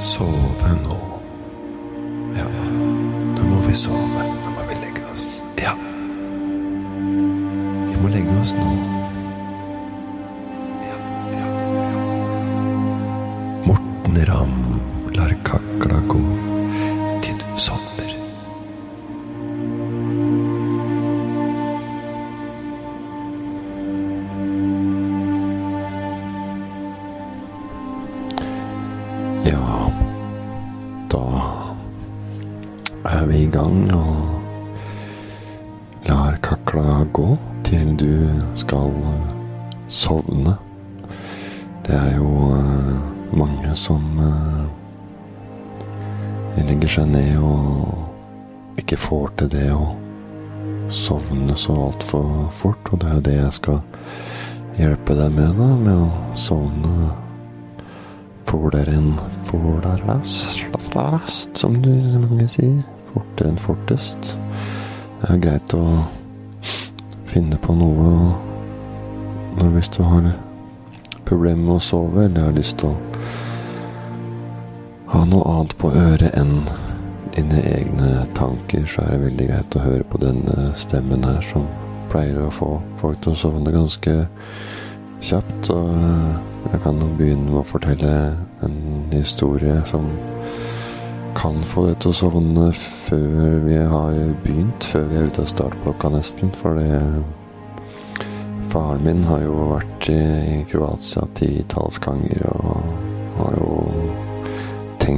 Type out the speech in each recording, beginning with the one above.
sove får til det å sovne så altfor fort, og det er det jeg skal hjelpe deg med, da, med å sovne fortere enn fortere som du mange sier. Fortere enn fortest. Det er greit å finne på noe når hvis du har problemer med å sove, eller har lyst til å ha noe annet på øret enn dine egne tanker, så er det veldig greit å høre på denne stemmen her som pleier å få folk til å sovne ganske kjapt. Og jeg kan jo begynne med å fortelle en historie som kan få deg til å sovne før vi har begynt, før vi er ute av startblokka nesten. For det Faren min har jo vært i Kroatia titalls ganger og har jo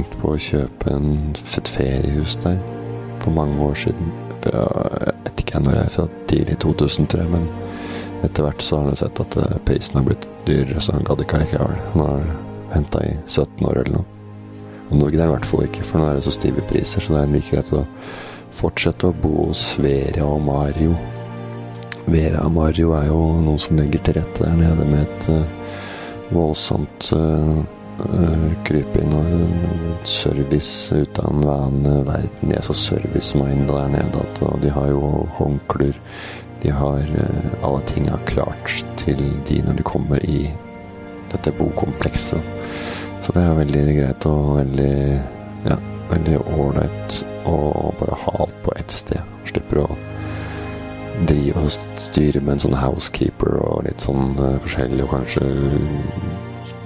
tenkt på å kjøpe en, et feriehus der for mange år siden. Fra, jeg vet ikke når jeg er fra tidlig 2000, tror jeg, men etter hvert så har han sett at prisen har blitt dyrere, så han gadd ikke allikevel. Han har venta i 17 år eller noe. Og Norge er i hvert fall ikke, for nå er det så stive priser, så det er like greit å fortsette å bo hos Vera og Mario. Vera og Mario er jo noen som legger til rette der nede med et uh, voldsomt uh, uh, krypinn og uh, service ut av enhver verden. De er så service-minded der nede, at, og de har jo håndklær. De har uh, alle tinga klart til de når de kommer i dette bokomplekset. Så det er veldig greit og veldig ja, veldig ålreit å bare ha alt på ett sted. Slipper å drive og styre med en sånn housekeeper og litt sånn uh, forskjellig, og kanskje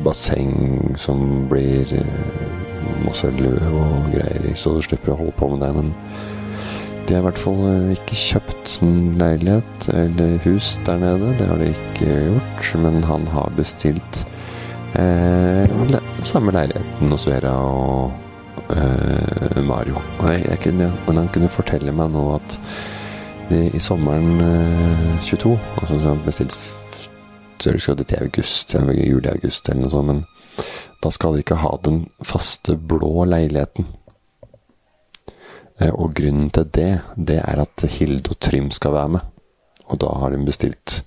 basseng som blir uh, masse løv og greier i, så du slipper å holde på med det. Men de har i hvert fall uh, ikke kjøpt en leilighet eller hus der nede. Det har de ikke gjort, men han har bestilt le samme leiligheten hos Vera og Mario. Nei, kunne, men han kunne fortelle meg nå at i sommeren 22. Altså så bestilt så skal det til august, juli-august eller noe sånt, men da skal de ikke ha den faste blå leiligheten. Og grunnen til det, det er at Hilde og Trym skal være med. Og da har de bestilt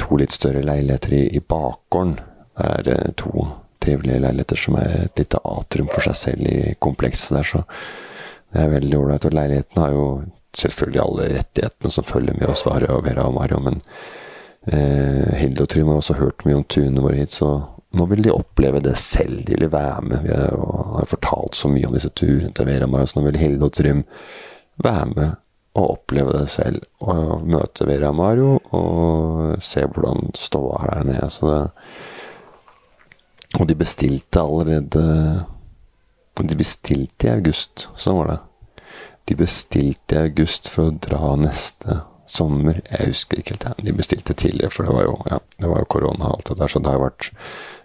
to litt større leiligheter i, i bakgården. Der er det to trivelige leiligheter som er et lite atrium for seg selv i komplekset der, så det er veldig ålreit. Og leiligheten har jo selvfølgelig alle rettighetene som følger med oss, Svare og Vera og Mario, men eh, Hilde og Trym har også hørt mye om turene våre hit, så nå vil de oppleve det selv. De vil være med. Vi har, har fortalt så mye om disse turene til Vera og så nå vil Hilde og Trym være med og oppleve det selv. Og møte Vera Mario og se hvordan ståa er der nede. Så det, og de bestilte allerede De bestilte i august, sånn var det. De bestilte i august for å dra neste sommer. Jeg husker ikke helt. De bestilte tidligere, for det var jo, ja, det var jo korona og alt det der, så det har vært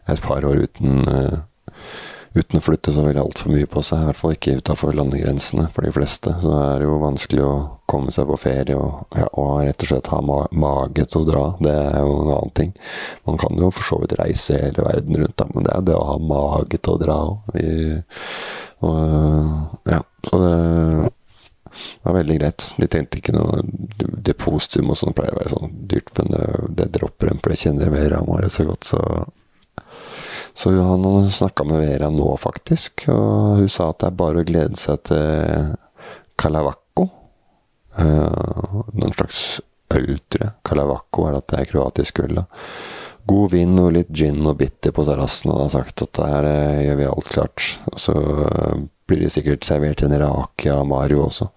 et par år uten, uh, uten å flytte så veldig altfor mye på seg. I hvert fall ikke utafor landegrensene for de fleste. Så det er jo vanskelig å komme seg på ferie og, ja, og rett og slett ha ma mage til å dra. Det er jo en annen ting. Man kan jo for så vidt reise hele verden rundt, da, men det er det å ha mage til å dra òg. Ja, så det det var veldig greit. De trengte ikke noe depositum og sånn, pleier å være sånn dyrt, men det, det dropper dem, for det kjenner Vera Mare så godt, så Så han snakka med Vera nå, faktisk, og hun sa at det er bare å glede seg til Calavacco. Uh, noen slags øl, tror jeg. Calavacco er at det er kroatisk øl, da. god vind og litt gin og bitter på terrassen, og har sagt at der her gjør vi alt klart. Og så eh, blir det sikkert servert en rake av Mario også.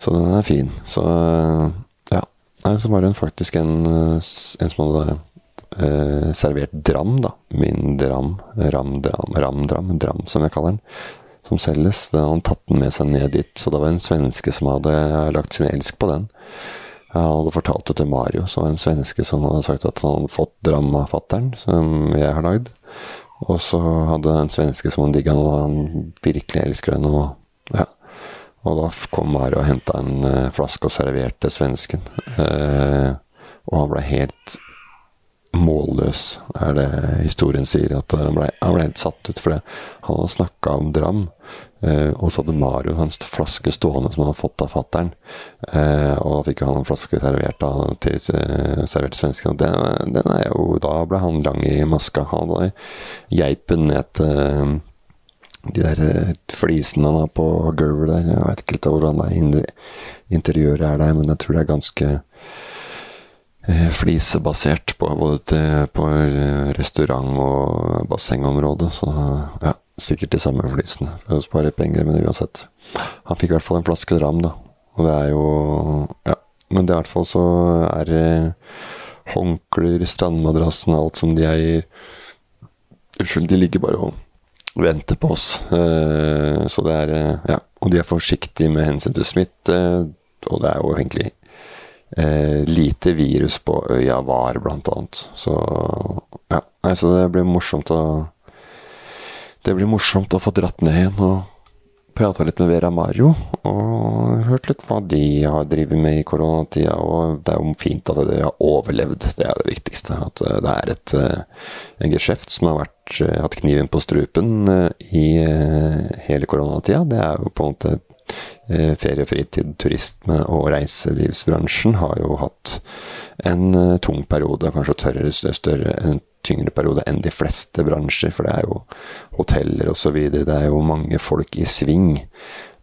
Så den er fin. Så ja. Nei, så var hun faktisk en, en som hadde eh, servert dram, da. Min dram. Ram-dram, ram-dram, dram som jeg kaller den. Som selges. Den hadde han tatt den med seg ned dit. Så det var en svenske som hadde lagt sin elsk på den. Han hadde fortalt det til Mario, så var en svenske som hadde sagt at han hadde fått dram av fattern, som jeg har lagd. Og så hadde en svenske som han digga og han virkelig elsker den. Og, ja. og da kom Mario og henta en uh, flaske og serverte svensken. Eh, og han ble helt målløs, er det historien sier. At han ble, han ble helt satt ut. For det. han hadde snakka om dram, eh, og så hadde Mario hans flaske stående som han hadde fått av fattern. Eh, og da fikk han en flaske servert av til eh, servert svensken. Og den, den er jo Da ble han lang i maska. Han hadde geipen ned til eh, de der eh, flisene han har på gulvet der. Jeg vet ikke litt hvordan det er interiøret er der, men jeg tror det er ganske Eh, flisebasert på både på eh, restaurant- og bassengområdet. Så ja, sikkert de samme flisene for å spare penger, men uansett. Han fikk i hvert fall en flaske dram, da. Og det er jo Ja. Men det er i hvert fall så er eh, håndklær, strandmadrassen, alt som de eier Unnskyld, de ligger bare og venter på oss. Eh, så det er eh, Ja. Og de er forsiktige med hensyn til smitte, og det er jo egentlig eh, lite virus på øya var, blant annet. Så ja, altså det blir morsomt å Det blir morsomt å få dratt ned igjen og prata litt med Vera Mario. Og hørt litt hva de har drevet med i koronatida. Og det er jo fint at de har overlevd, det er det viktigste. At eh, det er et eh, en geskjeft som har vært, eh, hatt kniven på strupen i hele koronatida. Det er jo på en måte ferie, fritid, turisme og reiselivsbransjen har jo hatt en eh, tung periode, kanskje tørre, større, en tyngre periode enn de fleste bransjer, for det er jo hoteller osv. Det er jo mange folk i sving.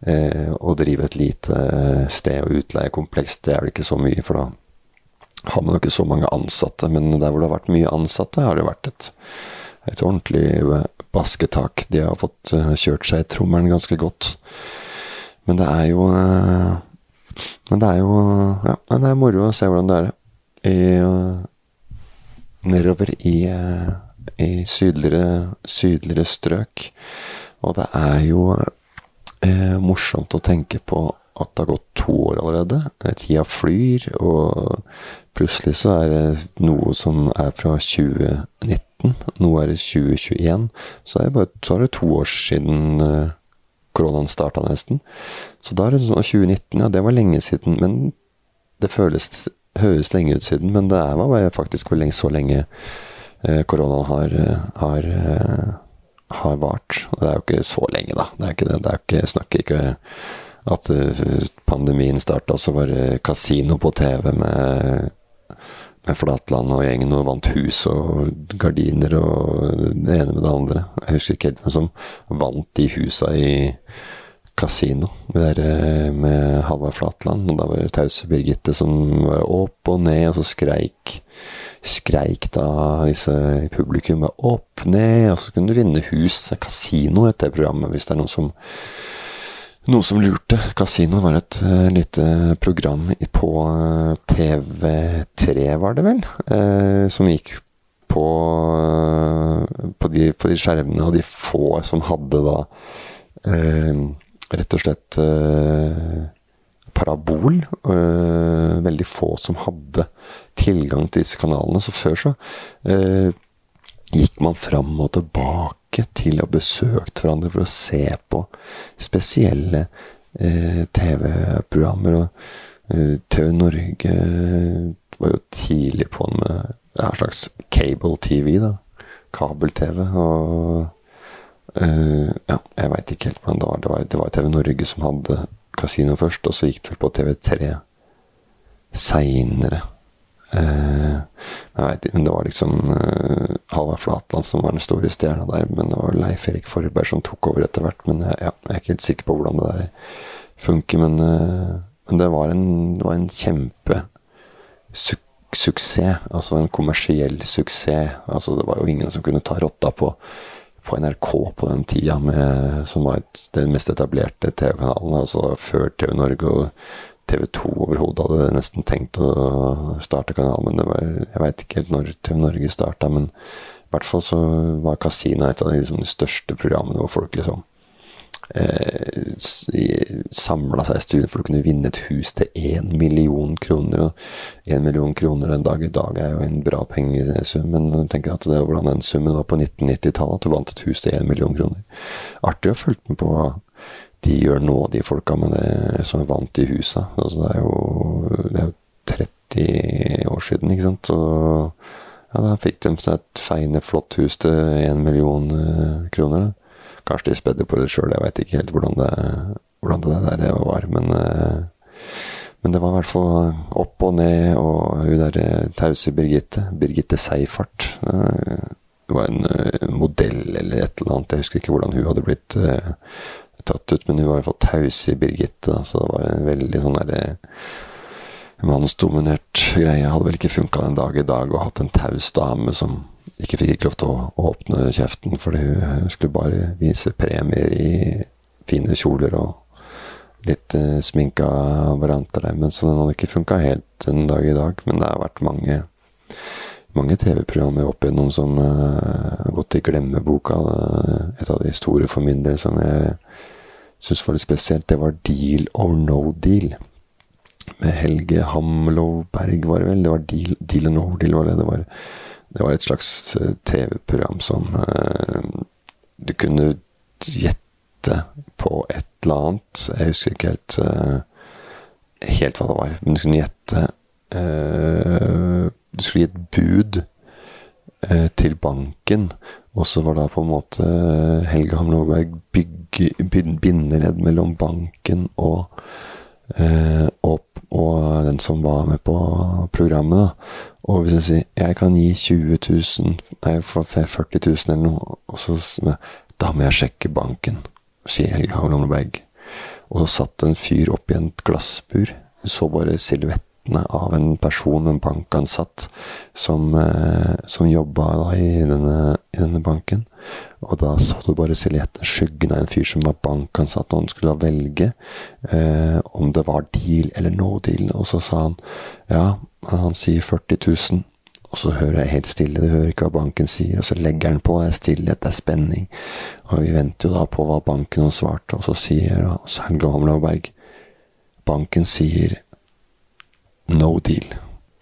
Eh, å drive et lite sted og utleiekompleks, det er vel ikke så mye, for da har man jo ikke så mange ansatte. Men der hvor det har vært mye ansatte, har det vært et, et ordentlig basketak. De har fått kjørt seg i trommelen ganske godt. Men det er jo eh, Men det er jo Ja, det er moro å se hvordan det er i, nedover i, eh, i sydligere, sydligere strøk. Og det er jo eh, morsomt å tenke på at det har gått to år allerede. Tida flyr, og plutselig så er det noe som er fra 2019. Nå er 2021. Så er det, bare, så er det to år siden eh, koronaen starta nesten. Så da er det sånn 2019, ja, det var lenge siden. Men det føles høres lenge ut siden, men det er faktisk hvor lenge, så lenge eh, koronaen har, har, eh, har vart. Og det er jo ikke så lenge, da. Det er ikke det. det er ikke, snakker ikke at pandemien starta, så var det kasino på TV med Flatland og gjengen og vant hus og gardiner og det ene med det andre. Jeg husker ikke helt hvem som vant de husa i kasino der eh, med Halvard Flatland. Og da var det tause Birgitte som var opp og ned, og så skreik skreik da disse i publikum opp, ned, og så kunne du vinne hus. Kasino etter programmet, hvis det er noen som noe som lurte. Casino var et uh, lite program på uh, eh, TV3, var det vel, uh, som gikk på, på de, på, de, skjermene, og de få som hadde da rett og slett parabol. veldig få som hadde tilgang til disse kanalene. Så før så gikk man fram og tilbake til å besøke hverandre for å se på spesielle eh, TV-programmer. Og eh, TV Norge var jo tidlig på med en slags cable-TV, da. Kabel-TV. Og eh, ja, jeg veit ikke helt hvordan det var. Det var, det var TV Norge som hadde kasino først, og så gikk det vel på TV3 seinere. Uh, jeg vet ikke, men Det var liksom uh, Halvard Flatland som var den store stjerna der, men det var Leif Erik Forberg som tok over etter hvert. Men jeg, ja, jeg er ikke helt sikker på hvordan det der funker. Men, uh, men det, var en, det var en kjempe suksess. Altså en kommersiell suksess. Altså det var jo ingen som kunne ta rotta på, på NRK på den tida, med, som var den mest etablerte TV-kanalen. Altså før TV Norge og TV 2 overhodet hadde nesten tenkt å starte kanalen. Men var, jeg veit ikke helt når TV Norge starta, men i hvert fall så var Casino et av de, liksom, de største programmene hvor folk liksom eh, samla seg i stuen for å kunne vinne et hus til én million kroner. Og én million kroner en dag i dag er jo en bra pengesum, men tenk at det hvordan den summen var på 1990-tallet, at du vant et hus til én million kroner. Artig å følge med på de gjør nå, de folka med det som er vant i husa. Altså, det, er jo, det er jo 30 år siden, ikke sant. Og ja, da fikk de seg et feiende, flott hus til én million eh, kroner. Kanskje de spedde på det sjøl, jeg veit ikke helt hvordan det, hvordan det der var. Men, eh, men, det var i hvert fall opp og ned, og hun der eh, tause Birgitte, Birgitte Seifert eh, Det var en modell eller et eller annet, jeg husker ikke hvordan hun hadde blitt tatt ut, men hun var i hvert fall taus i Birgitte, da, så det var en veldig sånn derre mannsdominert greie. Hadde vel ikke funka en dag i dag å hatt en taus dame som ikke fikk ikke lov til å åpne kjeften fordi hun skulle bare vise premier i fine kjoler og litt uh, sminka varianter der. Men så den hadde ikke funka helt en dag i dag. Men det har vært mange, mange TV-programmer opp igjennom som uh, har gått i glemmeboka. Et av de store for min del som jeg syns var litt spesielt, det var Deal or No Deal. Med Helge Hamlovberg, var det vel. Det var Deal, deal or No Deal, var det. Det var det var et slags eh, TV-program som uh, du kunne gjette på et eller annet. Jeg husker ikke helt, uh, helt hva det var, men du kunne gjette uh, Du skulle gi et bud til banken, og så var da på en måte Helge Hamloberg bindeledd mellom banken og Eh, og, og, den som var med på programmet, da. Og hvis jeg sier jeg kan gi 20 000, nei, 40 000 eller noe, og så Da må jeg sjekke banken, sier Helge Havlomleberg. Og så satt en fyr oppi en glassbur. Så bare silhuett restene av en person, en bankansatt, som, eh, som jobba i i denne, banken. Og da så du bare silhuetten, skyggen av en fyr som var bankansatt, og han skulle da velge eh, om det var deal eller no deal. Og så sa han ja, han sier 40 000. Og så hører jeg helt stille, du hører ikke hva banken sier, og så legger han på, det er stillhet, det er spenning. Og vi venter jo da på hva banken har svart, og så sier Helge Hamlaberg Banken sier no deal.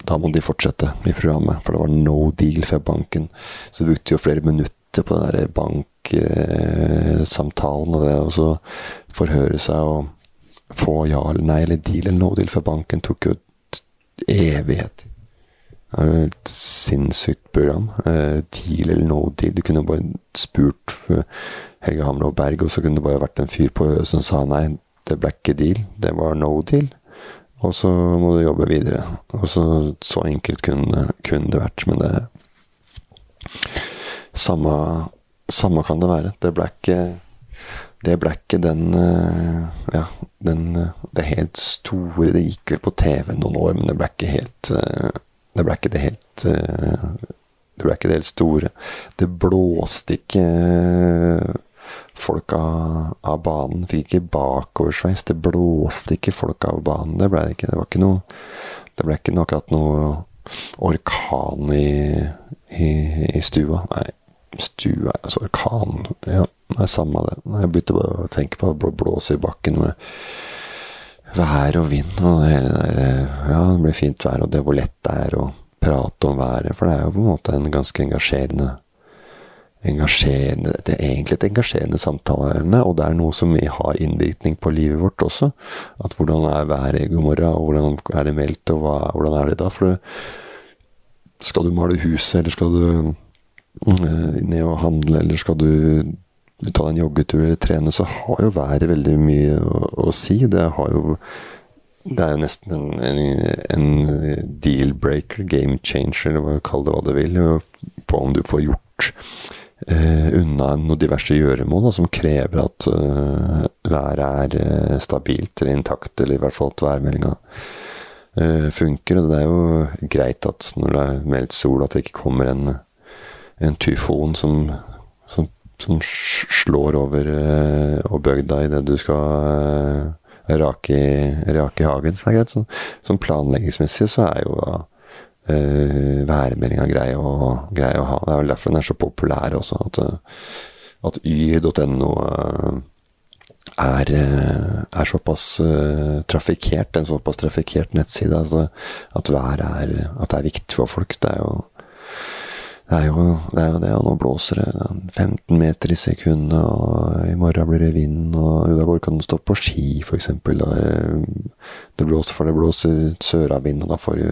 Da må de fortsette i programmet, for det var no deal fra banken. Så det brukte jo flere minutter på den der banksamtalen og det, så forhøre seg og få ja eller nei eller deal eller no deal fra banken tok jo evighet. Det var jo et sinnssykt program. Eh, deal eller no deal. Du kunne bare spurt Helge Hamlo Berg, og så kunne det bare vært en fyr på øyet som sa nei, det ble ikke deal, det var no deal. Og så må du jobbe videre. Og så, så enkelt kunne, kunne det vært. Men det samme, samme kan det være. Det ble ikke det ble ikke den eh, Ja, den Det helt store Det gikk vel på TV noen år, men det ble ikke helt eh, Det ble ikke det helt eh, Det ble ikke det helt store. Det blåste ikke folk av, av banen. Fikk ikke bakoversveis. Det blåste ikke folk av banen. Det ble ikke. Det var ikke noe Det ble ikke noe, akkurat noe orkan i, i, i, stua. Nei, stua Altså orkan Ja, nei, samme det. Jeg begynte bare å tenke på å blåse i bakken med vær og vind og det hele der. Ja, det blir fint vær, og det hvor lett det er å prate om været. For det er jo på en måte en ganske engasjerende engasjerende Det er egentlig et engasjerende samtaleevne, og det er noe som har innvirkning på livet vårt også. At hvordan er været i morgen, og hvordan er det meldt, og hva, hvordan er det da? For skal du male huset, eller skal du øh, ned og handle, eller skal du ta en joggetur eller trene, så har jo været veldig mye å, å si. Det har jo det er jo nesten en, en, en deal-breaker, game changer, eller kall det hva du vil, på om du får gjort eh, unna noen diverse gjøremål da, som krever at uh, været er uh, stabilt eller intakt, eller i hvert fall at værmeldinga uh, funker. Og det er jo greit at når det er meldt sol, at det ikke kommer en, en tyfon som, som, som slår over uh, bygda idet du skal rake, rake i hagen. Så er det greit. Så, sånn planleggingsmessig så er jo da uh, værmeldinga grei, grei, å ha. Det er vel derfor den er så populær også. At, at y.no uh, er, eh, er, såpass uh, trafikkert, en såpass trafikkert nettside. Altså, at været er, at det er viktig for folk. Det er jo det er jo det, er jo det og nå blåser det 15 meter i sekundet, og i morgen blir det vind, og i dag kan du stå på ski, f.eks. Det blåser for det blåser søravind, og da får du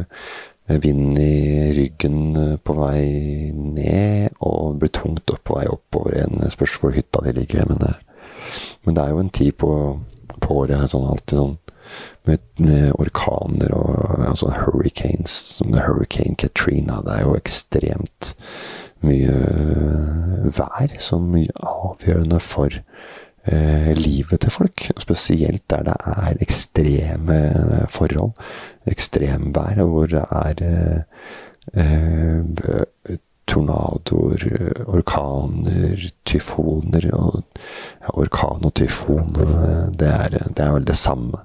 vind i ryggen eh, på vei ned, og blir tungt opp på vei oppover igjen. Spørs hvor hytta de ligger, men det, men det er jo en tid på, på året sånn alltid sånn med, med, orkaner og altså hurricanes, som Hurricane Katrina. Det er jo ekstremt mye vær som er avgjørende for eh, livet til folk. Spesielt der det er ekstreme forhold. Ekstremvær, hvor det er eh, tornadoer, orkaner, tyfoner og ja, Orkan og tyfon, det er, det er vel det samme.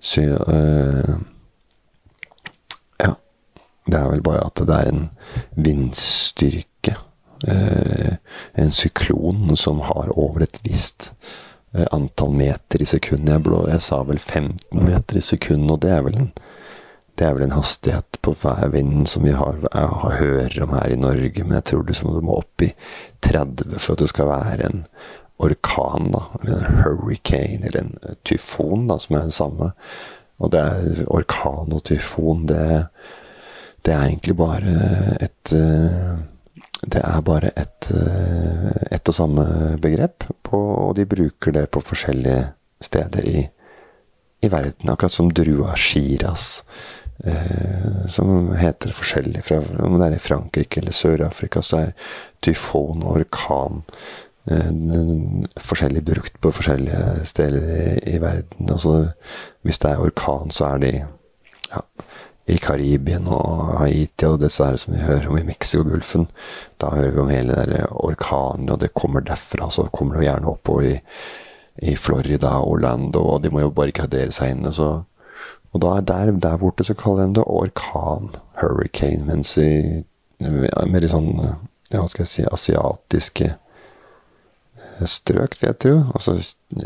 Så øh, Ja. Det er vel bare at det er en vindstyrke, øh, en syklon, som har over et visst antall meter i sekundet. Jeg, jeg sa vel 15 meter i sekundet, og det er vel en det er vel en hastighet på værvinden som vi har, har, hører om her i Norge, men jeg tror du må opp i 30 for at det skal være en orkan, da. Eller en hurricane, eller en eh, tyfon, da, som er det samme. Og det er orkan og tyfon, det, det er egentlig bare et eh, Det er bare eh, et og samme begrep, og de bruker det på forskjellige steder i, i verden. Akkurat som drua shiras eh, som heter forskjellig. Fra, om det er i Frankrike eller Sør-Afrika, så er tyfon og orkan eh, forskjellig brukt på forskjellige steder i, i, verden. Altså, hvis det er orkan, så er de ja, i Karibien og Haiti og disse her som vi hører om i Mexicogolfen. Da hører vi om hele der orkaner, og det kommer derfra. Så kommer det gjerne oppover i, i Florida og Orlando, og de må jo barrikadere seg inne. så og da der, der borte så kaller de det orkan, hurricane, mens i mer i sånn ja, hva skal jeg si, asiatiske strøk, vet tro. Altså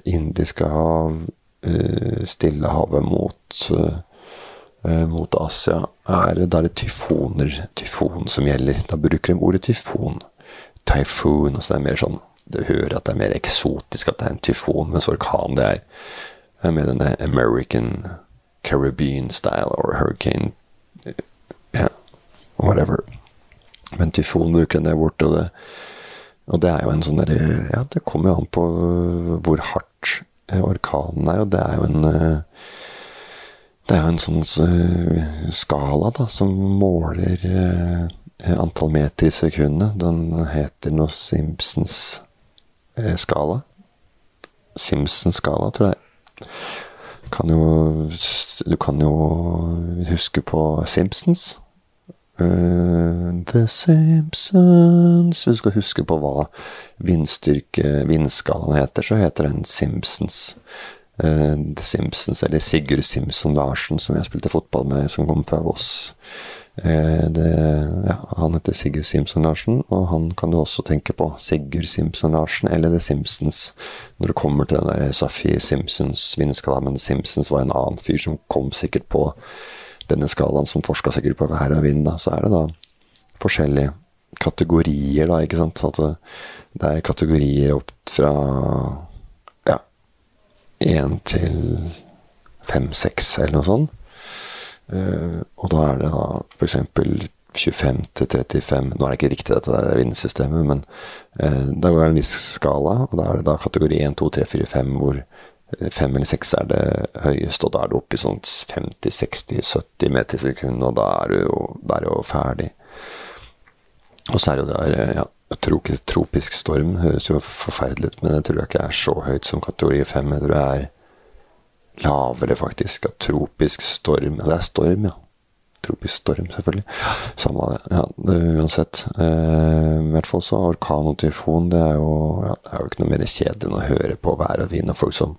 Indiske hav, eh, Stillehavet mot, eh, mot Asia. Er, da det tyfoner, tyfon som gjelder. Da bruker de ordet tyfon. Typhoon. Altså det er mer sånn Du hører at det er mer eksotisk at det er en tyfon, mens orkan det er, mer denne American Caribbean style or hurricane Ja, whatever. Men tyfon bruker den der borte, og det, og det er jo en sånn derre Ja, det kommer jo an på hvor hardt eh, orkanen er, og det er jo en eh, det er jo en sånn eh, skala da, som måler antall meter i sekundet. Den heter noe Simpsons skala. Simpsons skala, tror jeg kan jo Du kan jo huske på Simpsons. The Simpsons Hvis du skal huske på hva vindstyrke vindskalaen heter, så heter den Simpsons. Uh, The Simpsons, eller Sigurd Simpson Larsen, som jeg spilte fotball med, som kom fra Voss. Eh, det, ja, han heter Sigurd Simpson Larsen, og han kan du også tenke på. Sigurd Simpson Larsen eller The Simpsons. Når det kommer til den der Safir Simpsons vindskala, men Simpsons var en annen fyr som kom sikkert på denne skalaen, som forska sikkert på vær og vind, da. Så er det da forskjellige kategorier, da, ikke sant. At det, det er kategorier opp fra én til fem-seks, eller noe sånt. Uh, og da er det da f.eks. 25 til 35 Nå er det ikke riktig dette det er vindsystemet, men uh, da går det en viss skala, og da er det da kategori 1, 2, 3, 4, 5, hvor 5 eller 6 er det høyeste, og da er det oppe i sånn 50-60-70 meter i sekundet, og da er du jo, er jo ferdig. Og så er det jo der ja, tropisk storm. Høres jo forferdelig ut, men det tror jeg ikke er så høyt som kategori 5. Jeg tror det er lavere, faktisk. At tropisk storm Ja, det er storm, ja. Tropisk storm, selvfølgelig. Samme det. Ja, uansett. Eh, I hvert fall så orkan og tyfon, det er jo, ja, det er jo ikke noe mer kjedelig enn å høre på vær og vind og folk som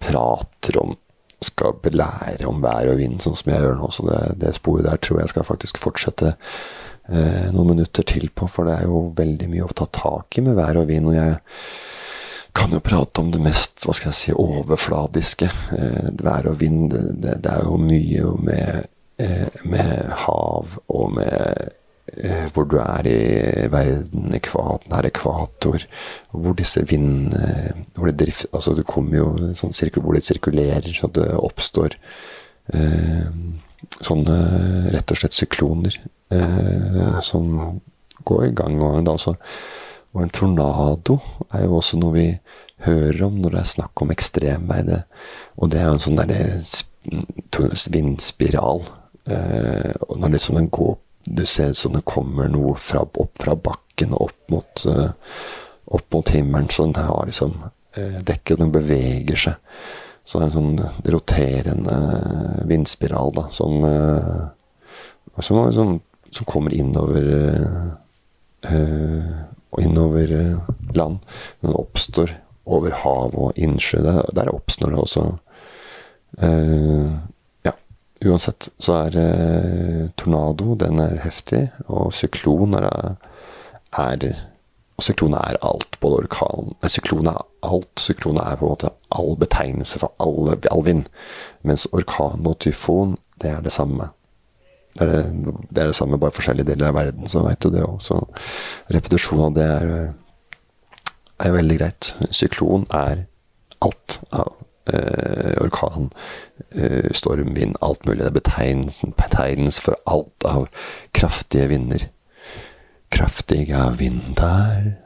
prater om skal belære om vær og vind, sånn som jeg gjør nå. Så det, det sporet der tror jeg skal faktisk fortsette eh, noen minutter til på, for det er jo veldig mye å ta tak i med vær og vind. og jeg kan jo prate om det mest hva skal jeg si, overfladiske. Eh, vær og vind, det, det, er jo mye med, eh, med hav og med eh, hvor du er i verden, ekvat, nær ekvator, hvor disse vindene hvor det, drift, altså det kommer jo sånn sirkel, hvor det sirkulerer, så det oppstår eh, sånne rett og slett sykloner eh, som går i gang. Og da også og en tornado er jo også noe vi hører om når det er snakk om ekstremvær. Og det er jo en sånn derre vindspiral. Eh, og når liksom den går Du ser som det kommer noe fra, opp fra bakken og opp mot, eh, opp mot himmelen. Så den har liksom uh, dekket, den beveger seg. Så det er en sånn roterende vindspiral da, som, uh, som, som, som kommer innover uh, og innover eh, land. Den oppstår over hav og innsjø. Der, oppstår det også. Ja, uansett så er tornado den er heftig, og syklon er, er og syklon er alt, både orkan Syklon er alt. Syklon er på en måte all betegnelse for all, all vind. Mens orkan og tyfon, det er det samme. Det er det, det er det, samme, bare forskjellige deler av verden, så veit du det òg. Så repetisjon av det er, er veldig greit. Syklon er alt av eh, orkan, eh, storm, vind, alt mulig. Det er betegnelsen, betegnelsen for alt av kraftige vinder. Kraftige vinder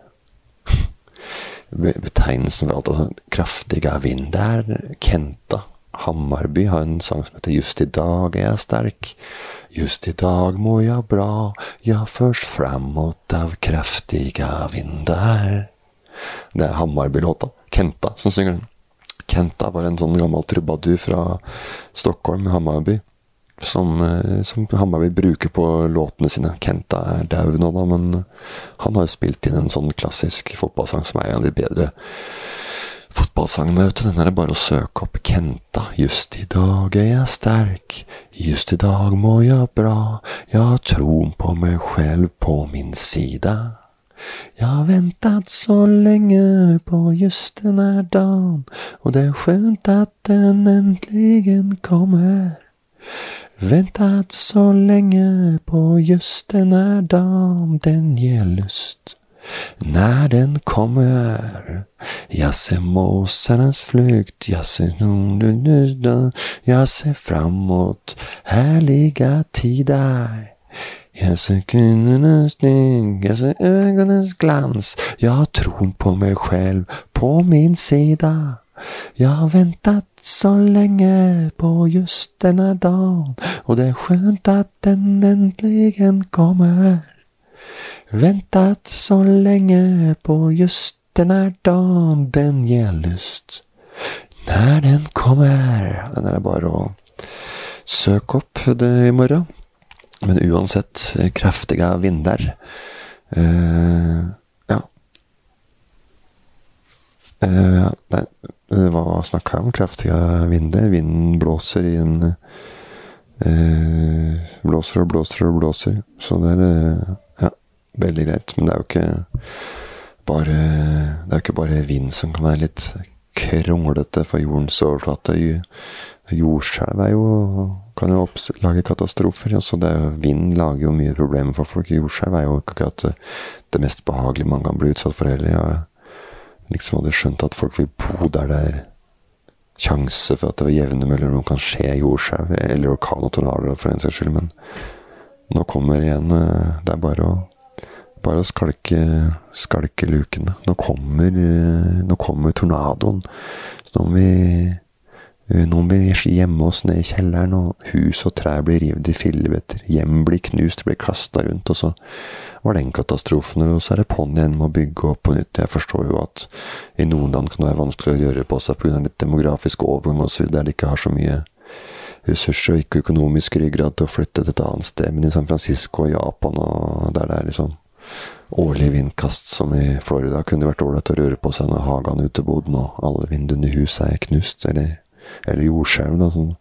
Betegnelsen for alt altså, kraftige vinder. Kenta. Hammarby har en sang som heter Just i dag er jeg sterk. Just i dag må jeg bra, ja først framåt av kraftiga vindar. Det er Hammarby-låta. Kenta som synger den. Kenta var en sånn gammel trubadur fra Stockholm, Hammarby. Som, som som vil bruke på låtene sine. Kenta er dau nå, da, men han har spilt inn en sånn klassisk fotballsang som er en av de bedre Fotballsangmøte, den er det bare å søke opp Kenta. Just i dag er jeg sterk, just i dag må jeg bra, jeg har troen på meg selv på min sida. Jeg har ventet så lenge på just denne dagen, og det er skjønt at den endelig kommer. Ventet så lenge på just den her dagen, den gir lyst. När den kommer Jag ser måsarnas flykt Jag ser, jag ser framåt härliga tider Jeg ser kvinnenes steg, jeg ser ögonens glans. jeg har troen på meg selv, på min sida. Jeg har väntat så lenge på just denne dagen, og det er skjønt at den endelig kommer. Ventet så lenge på just den er dagen den gir lyst. Når den kommer Den er bare å søke opp det i morgen. Men uansett, kraftige vinder. Uh, ja. Uh, nei, hva snakka jeg om? Kraftige vinder. Vinden blåser i en eh, Blåser og blåser og blåser. Så det er veldig greit. Men det er jo ikke bare Det er ikke bare vind som kan være litt kronglete for jordens overflate. Jordskjelv er jo kan jo lage katastrofer. Altså det, vind lager jo mye problemer for folk. Jordskjelv er jo ikke akkurat det mest behagelige man kan bli utsatt for heller. Jeg liksom hadde skjønt at folk vil bo der det er sjanse for at det ved jevne mellomrom kan skje jordskjelv, eller orkan og tornadoer for en saks skyld, men nå kommer igjen eh, Det er bare å bare å skalke, skalke lukene. Nå kommer, nå kommer tornadoen. Så nå må vi Eh, noen blir hjemme oss ned i kjelleren, og hus og trær blir revet i fillebiter. Hjem blir knust, blir kasta rundt, og så var den katastrofen. Og så er det på'n igjen med å bygge opp på nytt. Jeg forstår jo at i noen land kan det være vanskelig å gjøre på seg pga. litt demografisk overgang osv., der de ikke har så mye ressurser og ikke økonomisk ryggrad til å flytte til et annet sted. Men i San Francisco og Japan, og der det er liksom årlige vindkast som i Florida, kunne vært ålreit å røre på seg når hagen uteboden og alle vinduene i huset er knust. eller eller jordskjelv, som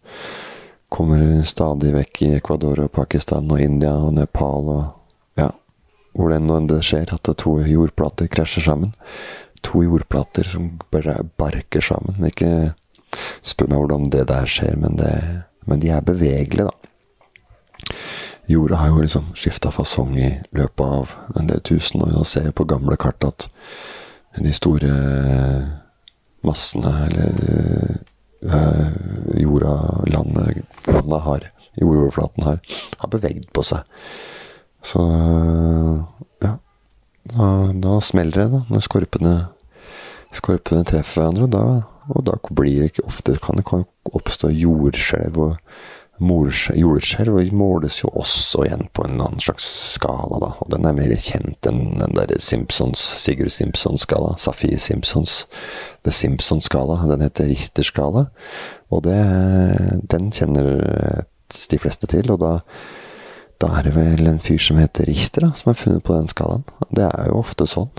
kommer stadig vekk i Ecuador og Pakistan og India og Nepal og ja, hvor det nå det skjer, at to jordplater krasjer sammen. To jordplater som bare barker sammen. Ikke spør meg hvordan det der skjer, men, det, men de er bevegelige, da. Jorda har jo liksom skifta fasong i løpet av en del tusen år. Og ser på gamle kart at de store massene, eller jorda, landet, landet har, jordoverflaten har, har bevegd på seg. Så ja. Da, da smeller det, da, når skorpene, skorpene treffer hverandre. Da, og da blir det ikke ofte kan det oppstå jordskjelv og Jordskjelv måles jo også igjen på en annen slags skala, da. Og den er mer kjent enn den der Simpsons, Sigurd Simpsons-skala. Safir Simpsons The Simpsons-skala. Den heter Richter-skala. Og det, den kjenner de fleste til. Og da, da er det vel en fyr som heter Richter, da, som har funnet på den skalaen. Det er jo ofte sånn.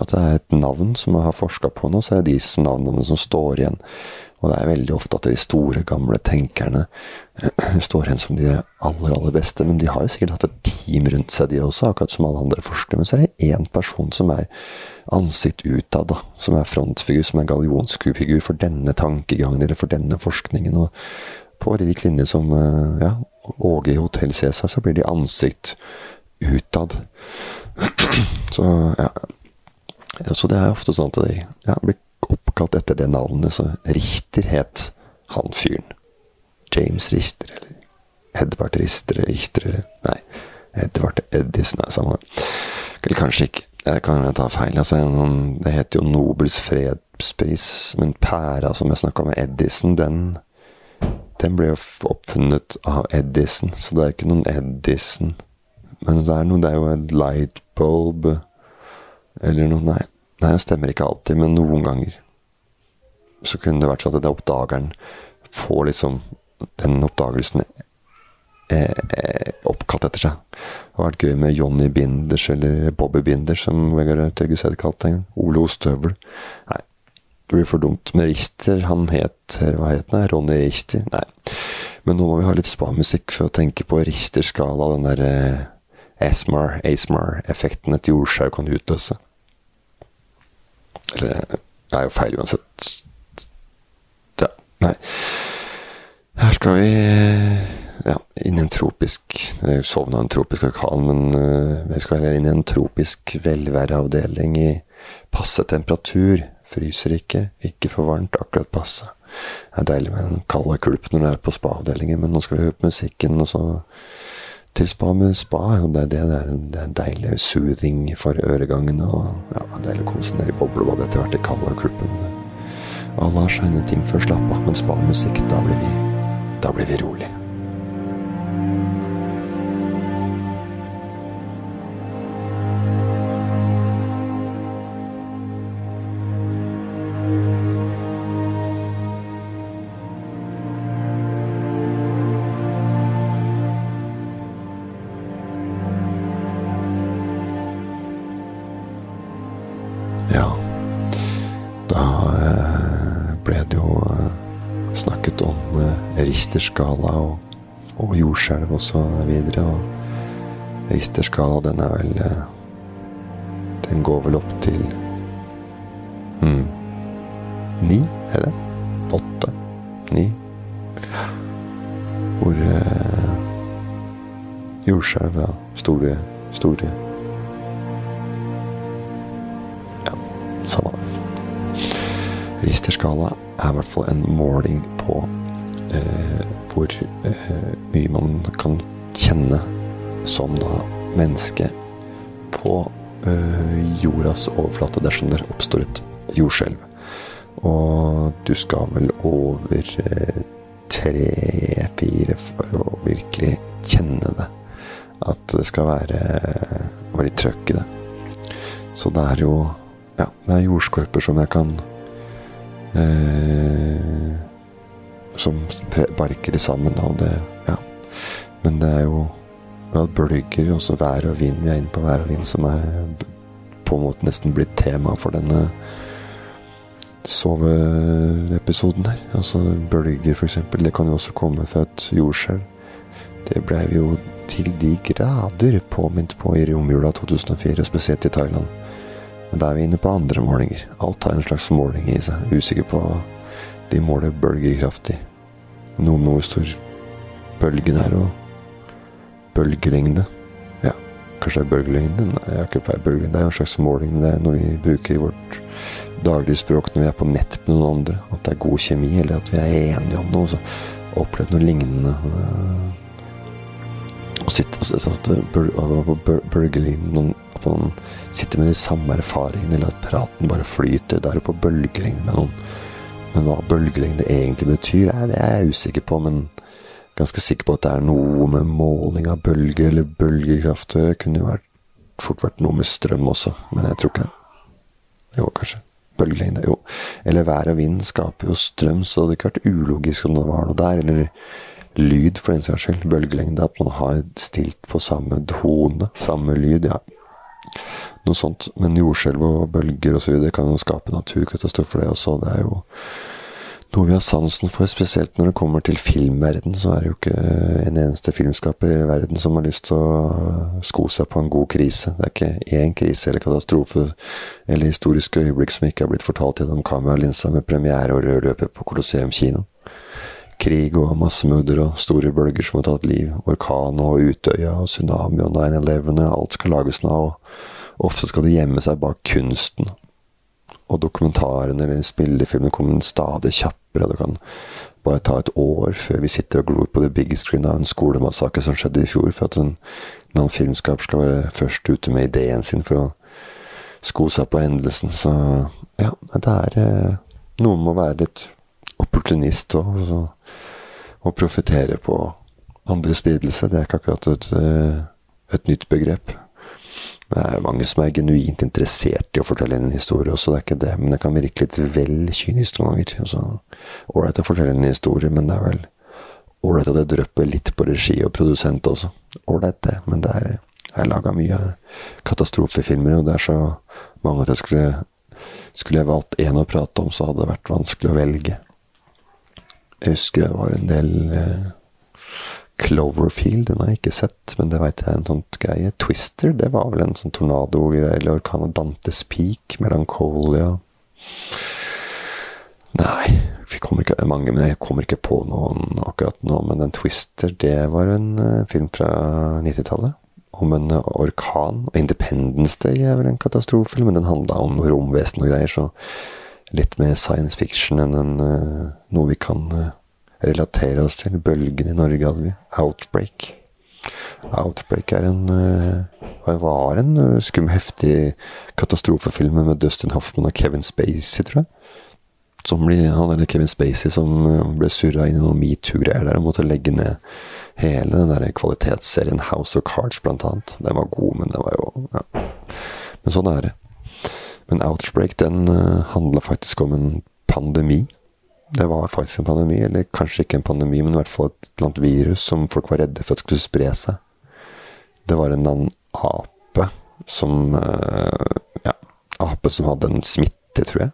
At det er et navn som jeg har forska på nå, så er det de navnene som står igjen. Og det er veldig ofte at de store, gamle tenkerne står igjen som de aller, aller beste. Men de har jo sikkert hatt et team rundt seg, de også, akkurat som alle andre forskere. Men så er det én person som er ansikt utad, da. Som er frontfigur, som er gallionskufigur for denne tankegangen eller for denne forskningen. Og på lik linje som eh, ja, Åge i Hotell Cæsar, så blir de ansikt utad. Så ja. Så det er ofte sånn at de ja, blir oppkalt etter det navnet, så Richter het han fyren. James Richter, eller Edvard Richter, Richter Nei, Edvard Edison er samme. Eller kanskje ikke. Jeg kan ta feil. Altså, det heter jo Nobels fredspris, men pæra som jeg snakka med Edison, den, den ble jo oppfunnet av Edison, så det er ikke noen Edison. Men det er noe, det er jo en lightbulb eller noe Nei, nei det stemmer ikke alltid, men noen ganger så kunne det vært sånn at oppdageren får liksom den oppdagelsen eh, eh, oppkalt etter seg. Det har vært gøy med Johnny Binders eller Bobby Binders, som Vegard Tørgeseth kalte en gang. Ole Ostøvel. Nei, det blir for dumt. Men Richter, han het Hva het han? Ronny Richter? Nei. Men nå må vi ha litt spa-musikk for å tenke på Richter-skala, den der eh, ASMR-effekten et jordskjelv kan utløse. Eller det er jo feil uansett. Nei. Her skal vi ja, inn i en tropisk Jeg sovna en tropisk orkan, men uh, vi skal inn i en tropisk velværeavdeling i passe temperatur. Fryser ikke, ikke for varmt, akkurat passe. Det er deilig med den kalde kulp når du er på spa-avdelingen, men nå skal vi høre på musikken, og så til spa med spa. Og det, det, er, det er deilig soothing for øregangene. og ja, deilig å ned i boblebadet etter hvert i. Alle har sine ting før slapp av, men spa-musikk, da blir vi Da blir vi rolig. Richterskala og, og jordskjelv også videre. og Richterskala, den er vel eh, Den går vel opp til hmm, ni, er det? Åtte? Ni? Hvor eh, jordskjelv, ja. Store, store Ja, samme det. Richterskala er i hvert fall en måling på hvor eh, mye man kan kjenne som da menneske på eh, jordas overflate dersom det oppstår et jordskjelv. Og du skal vel over tre-fire for å virkelig kjenne det. At det skal være, veldig trøkk i det. Så det er jo Ja, det er jordskorper som jeg kan eh, Som barker sammen, og det Ja. Men det er jo ja, bølger, også vær og vind. Vi er inne på vær og vind, som er på en måte nesten blitt tema for denne soveepisoden her. Altså bølger, f.eks. Det kan jo også komme fra et jordskjelv. Det blei vi jo til de grader påminnet på i romjula 2004, spesielt i Thailand. Men da er vi inne på andre målinger. Alt har en slags måling i seg. Usikker på De bølger kraftig. Noe med hvor stor bølgen er, og bølgelengde. Ja, kanskje det er bølgelengde? Nei, jeg har ikke peiling. Bølgelengde er jo en slags måling, det er noe vi bruker i vårt daglige språk når vi er på nett med noen andre. At det er god kjemi, eller at vi er enige om noe. Så opplevd noe lignende. Å sitte på bølgelengden At man sitter med de samme erfaringene, eller at praten bare flyter. Da er du på bølgelengde med noen. Men hva bølgelengde egentlig betyr, det er jeg usikker på. Men ganske sikker på at det er noe med måling av bølger eller bølgekraft Det kunne jo vært, fort vært noe med strøm også, men jeg tror ikke. Jo, kanskje. Bølgelengde. Jo. Eller vær og vind skaper jo strøm, så det hadde ikke vært ulogisk om det var noe der. Eller lyd, for den saks skyld. Bølgelengde. At man har stilt på samme tone, samme lyd. ja noe sånt. Men jordskjelv og bølger osv. kan jo skape naturkatastrofer, det også. Det er jo noe vi har sansen for, spesielt når det kommer til filmverden. Så er det jo ikke en eneste filmskaper i verden som har lyst til å sko seg på en god krise. Det er ikke én krise eller katastrofe eller historiske øyeblikk som ikke har blitt fortalt gjennom kameralinsa med premiere og rød løper på Colosseum kino. Krig og massemorder og store bølger som har tatt liv. Orkan og Utøya og tsunami og 9-11. Alt skal lages nå. og Ofte skal det gjemme seg bak kunsten. Og dokumentarene eller spillefilmene kommer stadig kjappere. Det kan bare ta et år før vi sitter og glor på the big screen av en skolemassakre som skjedde i fjor, for at en, en filmskaper skal være først ute med ideen sin for å sko seg på hendelsen. Så ja, det er noe Noen må være litt opportunist og, og profitere på andres lidelse. Det er ikke akkurat et, eh, et, nytt begrep. Det er mange som er genuint interessert i å fortelle en historie også, det er ikke det, men det kan virke litt vel kynisk noen ganger. Altså, ålreit å fortelle en historie, men det er vel ålreit at det drypper litt på regi og produsent også. Ålreit, det, men det er jeg laga mye katastrofefilmer, og det er så mange at jeg skulle Skulle jeg valgt én å prate om, så hadde det vært vanskelig å velge. Jeg husker det var en del eh, Cloverfield, den har jeg ikke sett, men det veit jeg er en sånn greie. Twister, det var vel en sånn tornado-greie, eller Orkan av Dantes Peak, Melancholia Nei, vi kommer ikke mange, men jeg kommer ikke på noen akkurat nå. Men den Twister, det var en uh, film fra 90-tallet. Om en uh, orkan. Independence Day er vel en katastrofe, men den handla om romvesen og greier, så litt mer science fiction enn en, uh, noe vi kan uh, relatere oss til. Bølgen i Norge hadde vi. Outbreak. Outbreak er en uh, var en skum, heftig katastrofefilm med Dustin Hoffman og Kevin Spacey, tror jeg. Som ble, han eller Kevin Spacey som ble surra inn i noen metoo-greier der og måtte legge ned hele den der kvalitetsserien House of Cards, blant annet. Den var god, men det var jo ja. Men sånn er det. Men Outbreak den handla faktisk om en pandemi. Det var faktisk en pandemi, eller kanskje ikke en pandemi, men i hvert fall et eller annet virus som folk var redde for at skulle spre seg. Det var en annen ape som uh, Ja, ape som hadde en smitte, tror jeg.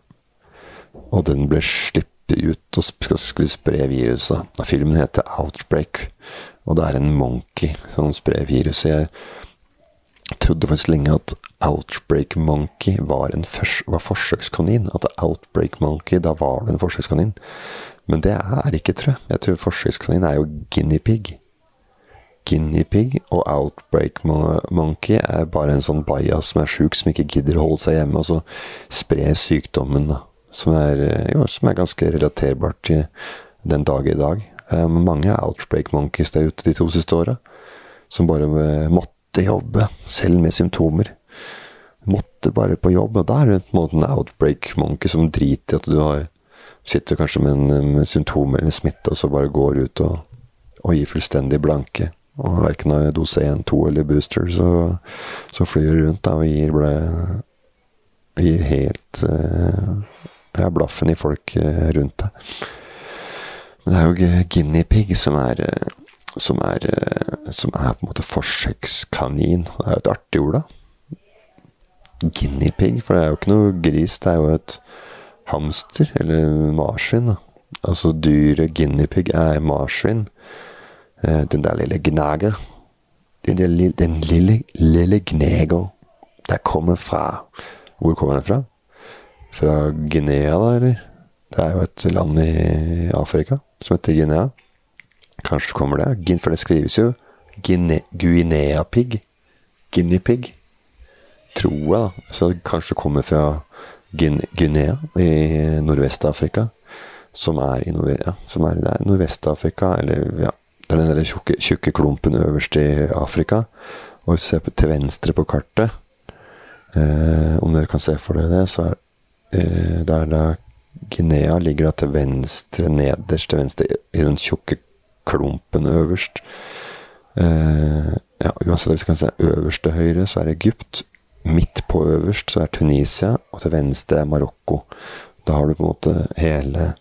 Og den ble sluppet ut og skulle spre viruset. Filmen heter Outbreak, og det er en monkey som sprer viruset. Jeg trodde faktisk lenge at Outbreak Monkey var en var forsøkskanin. At Outbreak Monkey, da var det en forsøkskanin. Men det er ikke, tror jeg. Jeg tror forsøkskanin er jo guinea pig. Guinea pig og Outbreak Monkey er bare en sånn bajas som er sjuk, som ikke gidder å holde seg hjemme, og så spre sykdommen, da. Som er, jo, som er ganske relaterbart til den dag i dag. Um, mange Outbreak Monkeys der ute de to siste åra, som bare måtte jobbe, selv med symptomer måtte bare på jobb. Og da er på en måte en outbreak monkey som driter i at du har sitter kanskje med, en, med symptomer eller smitte, og så bare går ut og, og gir fullstendig blanke. Og verken har dose 1, 2 eller booster, så, så flyr du rundt da, og gir, ble, gir helt uh, blaffen i folk uh, rundt deg. Men det er jo guinea pig som er uh, som er, som er på en måte forsøkskanin. Det er jo et artig ord, da. Guinea pig, for det er jo ikke noe gris, det er jo et hamster, eller marsvin. Altså dyret guinea pig er marsvin. Eh, den der lille gnager. Den, der, den lille, lille gneger. Der kommer fra Hvor kommer den fra? Fra Guinea, da, eller? Det er jo et land i Afrika som heter Guinea. Kanskje kommer det, for det skrives jo Guinea-pig. Guinea-pig. Tror jeg, da. Så det kanskje kommer fra Guinea i Nordvest-Afrika. Som er i Nordvest-Afrika, eller ja, det er den der tjukke, tjukke, klumpen øverst i Afrika. Og hvis du ser til venstre på kartet, eh, om dere kan se for dere det, så er eh, der da Guinea ligger da til venstre, nederst til venstre i den tjukke klumpen øverst. Eh, ja, uansett hvis vi kan se øverst til høyre, så er Egypt. Midt på øverst så er Tunisia, og til venstre er Marokko. Da har du på en måte hele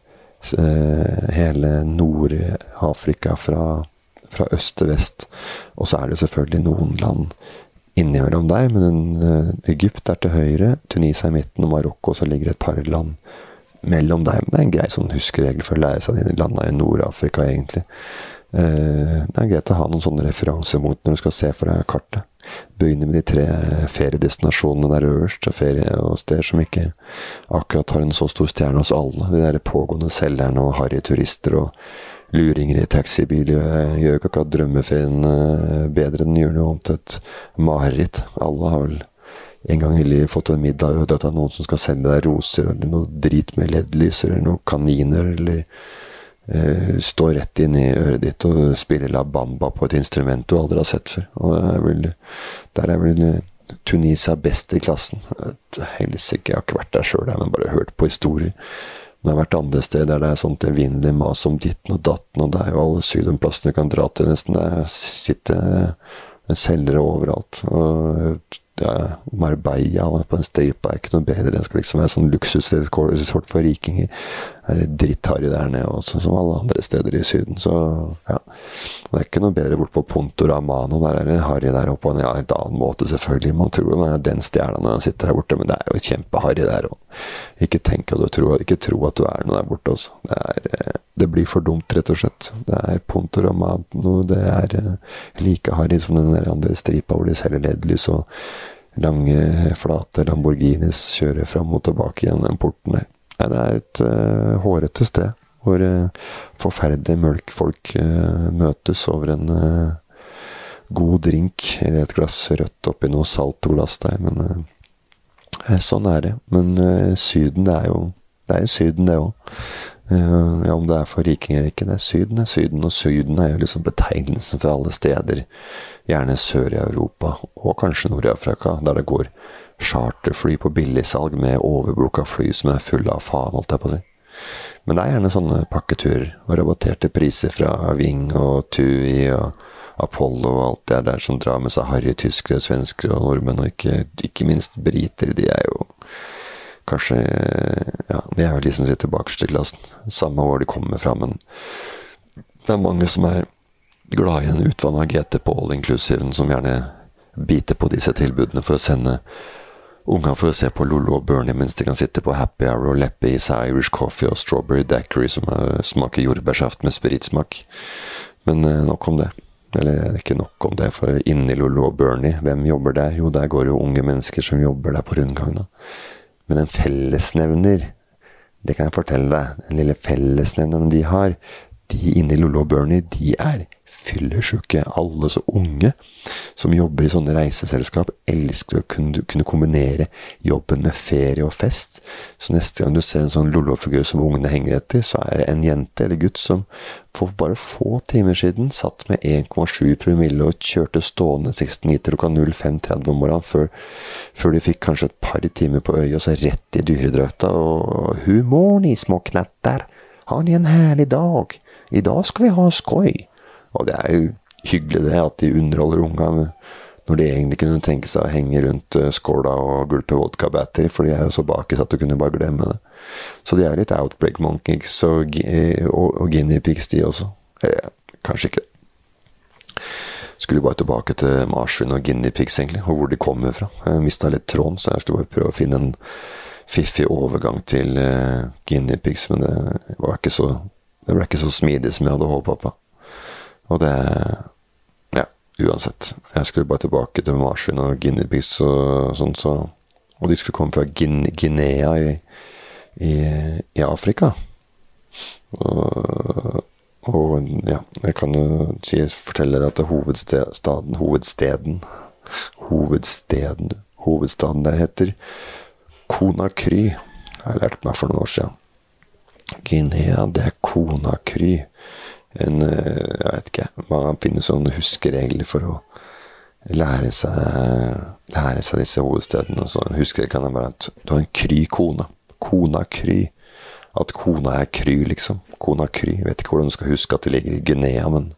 Eh, hele Nord-Afrika fra, fra, øst til vest. Og så er det selvfølgelig noen land innimellom der, men uh, Egypt er til høyre, Tunisia i midten og Marokko, så ligger et par land mellom deg. Men det er en grei sånn huskeregel for å lære seg de landene i Nord-Afrika, egentlig. Uh, det er greit å ha noen sånne referanser mot når du skal se for deg kartet. Begynne med de tre feriedestinasjonene der øverst, ferie og steder som ikke akkurat har en så stor stjerne hos alle. De der pågående selgerne og harryturister og luringer i taxibiler gjør jo ikke akkurat drømmeferien eh, bedre. Den gjør noe om til et mareritt. Alle har vel en gang livet fått en middag og dratt av noen som skal sende deg roser, eller noe drit med LED-lyser, eller noen kaniner, eller uh, står rett inn i øret ditt og spiller La Bamba på et instrument du aldri har sett før. Og er vel, der er vel Tunisia best i klassen. Helsike, jeg har ikke vært der sjøl, men bare hørt på historier. Men jeg har vært andre steder der det er sånt evinnelig mas om ditten og datten, og det er jo alle sydenplassene du kan dra til, nesten. Det sitter selgere overalt. Og Marbella på en stripe er ikke noe bedre. Det skal liksom være sånn luksusresort for rikinger. Drittharry der nede også, som alle andre steder i Syden. Så ja. Det er ikke noe bedre bort på Ponto Ramano. Der er det harry der oppe på en helt annen måte, selvfølgelig. Man tror man er den stjerna når han sitter der borte, men det er jo kjempeharry der òg. Ikke tenk at du tror, ikke tro at du er noe der borte også. Det, er, eh, det blir for dumt, rett og slett. Det er Ponto Ramano. Det er eh, like harry som den der andre stripa hvor de selger LED-lys og lange, flate Lamborghinis kjører fram og tilbake gjennom den porten der. Nei, det er et uh, hårete sted hvor uh, forferdelige mølkfolk uh, møtes over en god drink eller et glass rødt oppi noe salt glass der. Men sånn er det. Men Syden, det er jo det er Syden, det òg. ja, om det er for rikinger eller ikke. Det er Syden, det er Syden. Og Syden er jo liksom betegnelsen for alle steder gjerne sør i Europa, og kanskje Nord-Afrika, der det går charterfly på billigsalg med overbooka fly som er fulle av faen, holdt jeg på å si. Men det er gjerne sånne pakketurer og rabatterte priser fra Ving og Tui og Apollo og alt det der som drar med seg harry tyskere, svensker og nordmenn, og ikke, ikke minst briter. De er jo kanskje Ja, de er jo de som sitter bakerst i klassen. Samme hvor de kommer fra, men det er mange som er glad i en utvanna GT på all inclusiven som gjerne biter på disse tilbudene for å sende unga for å se på Lollo og Bernie mens de kan sitte på happy hour og leppe i seg Irish coffee og strawberry daiquiri som smaker jordbærsaft med spritsmak. Men eh, nok om det. Eller ikke nok om det, for inni Lollo og Bernie, hvem jobber der? Jo, der går jo unge mennesker som jobber der på rundgang. Men en fellesnevner, det kan jeg fortelle deg, den lille fellesnevneren de har, de inni Lollo og Bernie, de er fyllesyke. Alle så unge som jobber i sånne reiseselskap, elsker å kunne, kombinere jobben med ferie og fest. Så neste gang du ser en sånn lollofigur som ungene henger etter, så er det en jente eller gutt som for bare få timer siden satt med 1,7 promille og kjørte stående 69 til klokka 05.30 om morgenen, før, før, de fikk kanskje et par timer på øyet, og så rett i dyredrakta og Humor, ni små knatter! Har ni en herlig dag? I dag skal vi ha skoj! Og det er jo hyggelig det, at de underholder unga når de egentlig kunne tenke seg å henge rundt eh, skåla og gulpe vodka battery, for de er jo så bakis at du kunne bare glemme det. Så de er litt outbreak monkeys og, eh, og, og guinea pigs, de også. Eller kanskje ikke. Skulle bare tilbake til marsvin og guinea pigs, egentlig, og hvor de kommer fra. Jeg mista litt tråden, så jeg skulle bare prøve å finne en fiffig overgang til uh, guinea pigs, men det var ikke så det ble ikke så smidig som jeg hadde håpa på. Og det Ja, uansett. Jeg skulle bare tilbake til marsvin og guinea og sånn, så Og de skulle komme fra Guinea i, i, i Afrika. Og, og, ja, jeg kan jo si, fortelle deg at hovedstaden Hovedsteden Hovedsteden Hovedstaden der heter Konakry. Har jeg lært meg for noen år siden. Guinea, det er Konakry en eh, Jeg vet ikke. Man finner sånne huskeregler for å lære seg, lære seg disse hovedstedene. Så en kan være at du har en kry kone. Kona kry. At kona er kry, liksom. Kona kry. Vet ikke hvordan du skal huske at det ligger i Guinea, men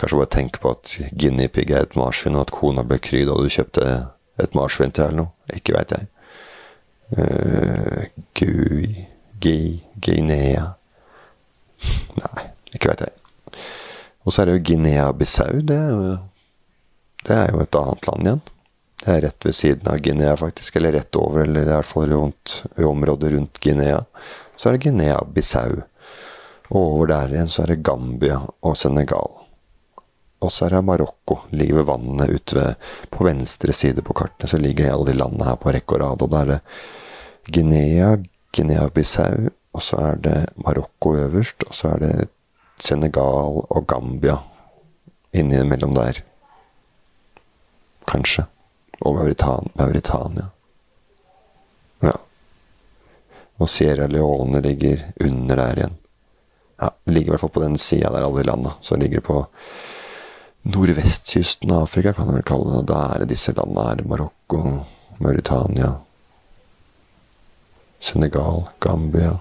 kanskje bare tenke på at guinea pig er et marsvin, og at kona ble kry da du kjøpte et marsvin til eller noe. Ikke veit jeg. Uh, Gui, Guinea Nei. Ikke veit jeg. Og så er det jo Guinea-Bissau. Det, det, er jo et annet land igjen. Det er rett ved siden av Guinea, faktisk. Eller rett over, eller i hvert fall rundt, i området rundt Guinea. Så er det Guinea-Bissau. Og over der igjen så er det Gambia og Senegal. Og så er det Marokko. Ligger ved vannet ute ved På venstre side på kartene så ligger alle de landene her på rekke og rad. Og da er det Guinea, Guinea-Bissau, og så er det Marokko øverst, og så er det Senegal og Gambia innimellom der. Kanskje. Og Mauritania. Ja. Og Sierra Leone ligger under der igjen. Ja, det ligger i hvert fall på den sida der alle landa. Så ligger på nordvestkysten av Afrika, kan man vel kalle det. Da er det disse landene her. Marokko, Mauritania, Senegal, Gambia,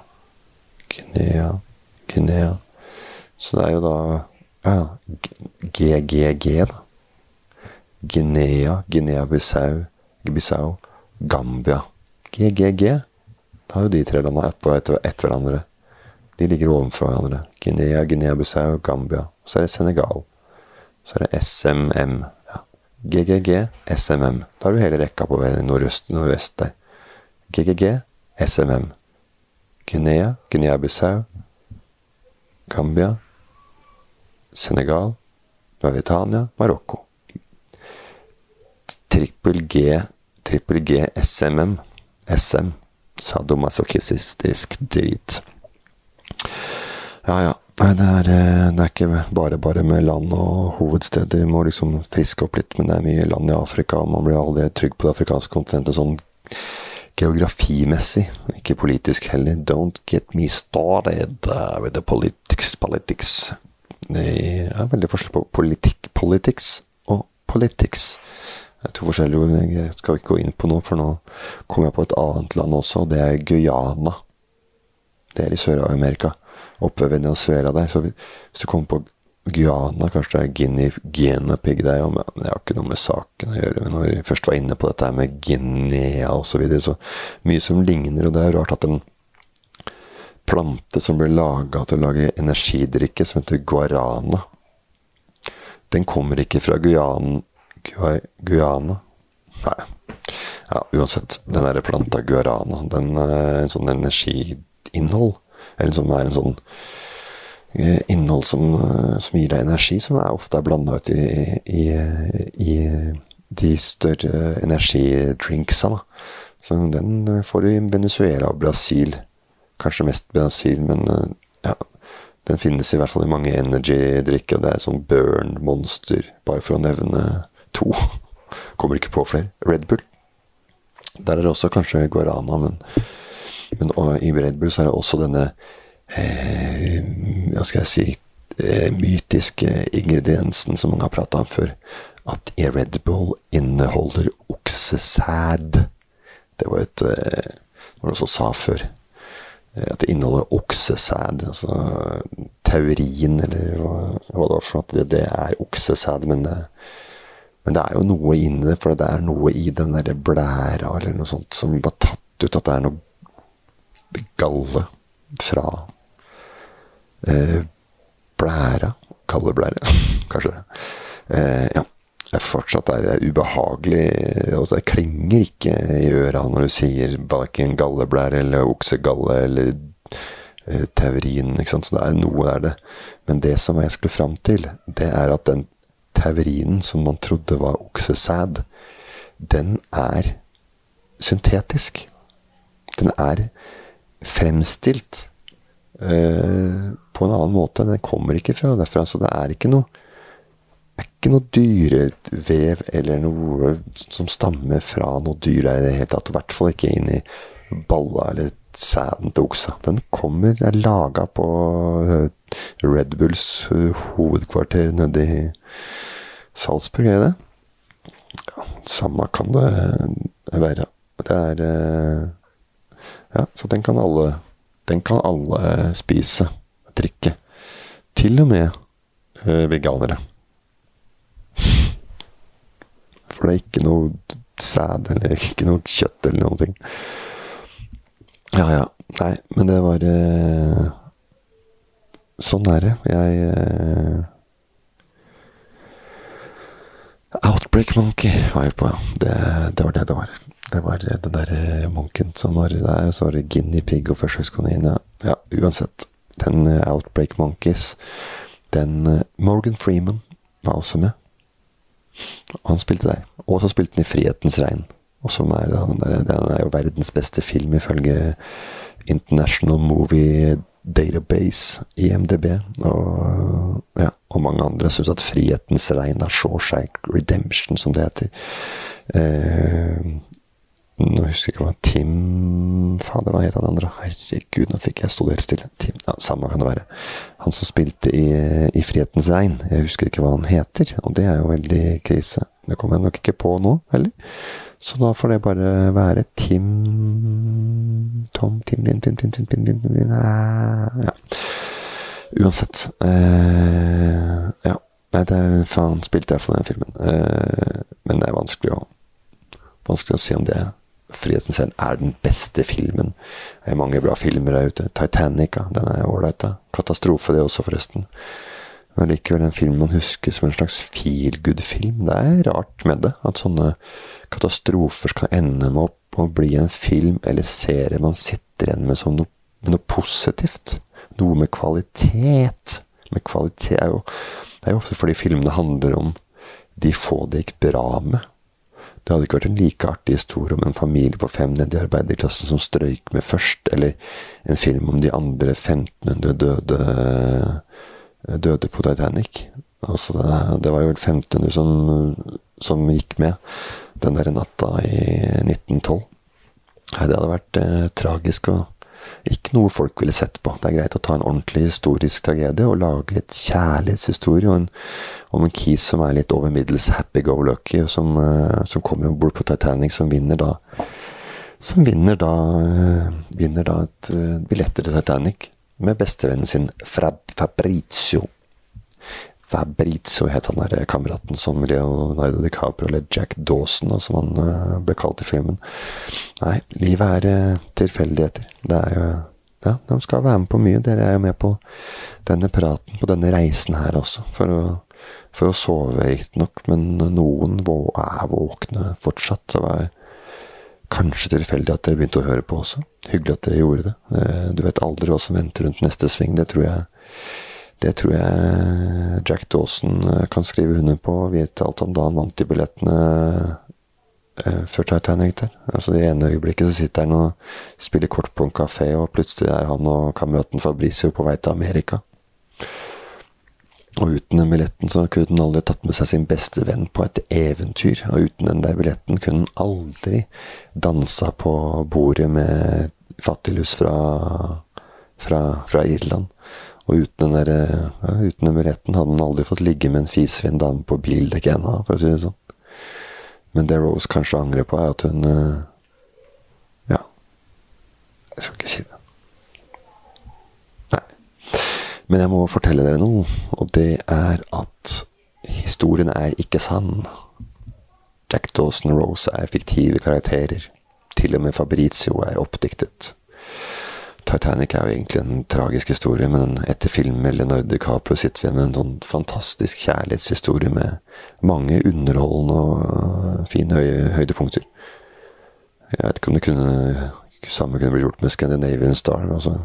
Guinea, Guinea så det er jo da ja, GGG, da. Guinea, Guinea-Bissau, Bissau, Gambia. GGG. Da har jo de tre landene på etter, etter hverandre. De ligger overfor hverandre. Guinea, Guinea-Bissau, Gambia. Så er det Senegal. Så er det SMM. Ja. GGG, SMM. Da har du hele rekka på nordøst, nordvest der. GGG, SMM. Guinea, Guinea-Bissau, Gambia, Senegal, Mauritania, Marokko. Trippel G, trippel G SMM, SM. Sadomasochistisk drit. Ja, ja. Nei, det er, eh, det er, ikke bare bare med land og hovedsteder. Vi må liksom friske opp litt, men det er mye land i Afrika, og man blir aldri trygg på det afrikanske kontinentet sånn geografimessig, ikke politisk heller. Don't get me started uh, with the politics, politics. Det er veldig forskjell på politikk, politics og politics. Det er to forskjellige ord jeg skal ikke gå inn på nå, for nå kommer jeg på et annet land også, og det er Guyana. Det er i Sør-Amerika, oppe ved Venezuela der. Så hvis du kommer på Guyana, kanskje det er Guinea, Guinea Pig der, men det har ikke noe med saken å gjøre. Men når vi først var inne på dette med Guinea osv., så, videre, så mye som ligner, og det er rart at en plante som ble laga til å lage energidrikke, som heter guarana. Den kommer ikke fra Guyana, Guyana. Nei. Ja, uansett. Den derre planta guarana, den er en sånn energiinnhold. Eller som er en sånn eh, innhold som, eh, som gir deg energi, som er ofte er blanda ut i, i, i, de større energidrinksa. Så den får du i Venezuela og Brasil. Kanskje mest Brasil, men eh, ja, Den finnes i hvert fall i mange energy-drikker, det er sånn Burn, Monster, bare for å nevne to. Kommer ikke på flere. Red Bull. Der er det også kanskje guarana, men, men i Red Bull så er det også denne eh, Hva skal jeg si eh, mytiske ingrediensen som mange har prata om før. At i Red Bull inneholder oksesæd. Det var et eh, var det også sa før? Eh, at det inneholder oksesæd. Altså taurin, eller hva, hva det var for noe. Det, det er oksesæd, men det, men det er jo noe inni det, for det er noe i den derre blæra eller noe sånt som var tatt ut at det er noe galle fra eh, blæra. Galleblære, kanskje. Eh, ja. Det fortsatt er det ubehagelig. Altså, det klinger ikke i øra når du sier verken galleblære eller oksegalle eller uh, taurin. Så det er noe der, det. Men det som jeg skulle fram til, det er at den taurinen som man trodde var oksesæd, den er syntetisk. Den er fremstilt uh, på en annen måte. Den kommer ikke fra derfra. Så det er ikke noe er ikke noe dyrevev eller noe som stammer fra noe dyr der i det hele tatt. I hvert fall ikke inn i balla eller sæden til oksa. Den kommer, er laga på eh, Red Bulls eh, hovedkvarter nede i Salzburg, er det? Ja, samme kan det være. Det er eh, Ja, så den kan alle Den kan alle spise, drikke. Til og med veganere. For det er ikke noe sæd eller ikke noe kjøtt eller noen ting. Ja, ja. Nei, men det var eh, Sånn er det. Jeg eh, Outbreak Monkey var jeg på, ja. Det, det, var det det var. Det var den derre eh, munken som var der. Så var det Guinea Pig og forsøkskanin. Ja. ja, uansett. Den uh, Outbreak Monkeys Den Morgan Freeman var også med. Han spilte der. Og så spilte han i 'Frihetens regn'. Og som er, den, der, den er jo verdens beste film ifølge International Movie Database, IMDb. Og, ja, og mange andre syns at 'Frihetens regn' er Shawshank Redemption, som det heter. Eh, nå husker jeg ikke hva Tim Fader, hva het han andre? Herregud, nå fikk jeg stå helt stille. Tim, ja, Samme kan det være. Han som spilte i, i 'Frihetens regn'. Jeg husker ikke hva han heter, og det er jo veldig krise. Det kommer jeg nok ikke på nå heller. Så da får det bare være Tim Tom Tim Lin Tim Tim Tim Tim Tim Tim Ja. Uansett. Eh, ja. Nei, det er faen spilte jeg for den filmen. Eh, men det er vanskelig å Vanskelig å si om det er 'Frihetens regn' er den beste filmen. Det er mange bra filmer der ute. 'Titanic', den er ålreit. Katastrofe, det også, forresten. Men likevel en film man husker som en slags feel good-film. Det er rart med det. At sånne katastrofer skal ende med å bli en film eller serie man sitter igjen med som noe, noe positivt. Noe med kvalitet. Med kvalitet er jo Det er jo ofte fordi filmene handler om de få det gikk bra med. Det hadde ikke vært en like artig historie om en familie på fem nede i arbeiderklassen som strøyk med først, eller en film om de andre 1500 døde, døde på Titanic. Altså det, det, var jo 1500 som, som gikk med den der natta i 1912. Nei, det hadde vært eh, tragisk og ikke noe folk ville sett på. Det er greit å ta en ordentlig historisk tragedie og lage litt kjærlighetshistorie og en, om en kis som er litt over middels happy-go-lucky, som, uh, som kommer om bord på Titanic, som vinner da Som vinner da, uh, vinner da et uh, billetter til Titanic med bestevennen sin Fabrizio. Fabrizio het han der kameraten som Leonardo DiCaprio eller Jack Dawson, da, som han ble kalt i filmen. Nei, livet er tilfeldigheter. Det er jo Ja, de skal være med på mye. Dere er jo med på denne praten, på denne reisen her også, for å, for å sove, riktignok. Men noen er våkne fortsatt. Så var kanskje tilfeldig at dere begynte å høre på også. Hyggelig at dere gjorde det. Du vet aldri hva som venter rundt neste sving. Det tror jeg det tror jeg Jack Dawson eh, kan skrive under på. Vet alt om da han vant de billettene eh, før Titanic der. Altså Det ene øyeblikket så sitter han og spiller kort på en kafé, og plutselig er han og kameraten Fabricio på vei til Amerika. Og uten den billetten så kunne den aldri tatt med seg sin beste venn på et eventyr. Og uten den der billetten kunne den aldri dansa på bordet med fattiglus fra, fra, fra Irland. Og uten den, der, ja, uten den billetten hadde den aldri fått ligge med en fisefin dame på bildekket ennå, for å si det sånn. Men det Rose kanskje angrer på, er at hun eh, Ja, jeg skal ikke si det. Men jeg må fortelle dere noe, og det er at historien er ikke sann. Jack Dawson Rose er fiktive karakterer. Til og med Fabrizio er oppdiktet. Titanic er jo egentlig en tragisk historie, men etter filmen eller Leonardo DiCaprio sitter vi med en sånn fantastisk kjærlighetshistorie med mange underholdende og fine høydepunkter. Jeg vet ikke om det kunne samme kunne blitt gjort med Scandinavian Star. altså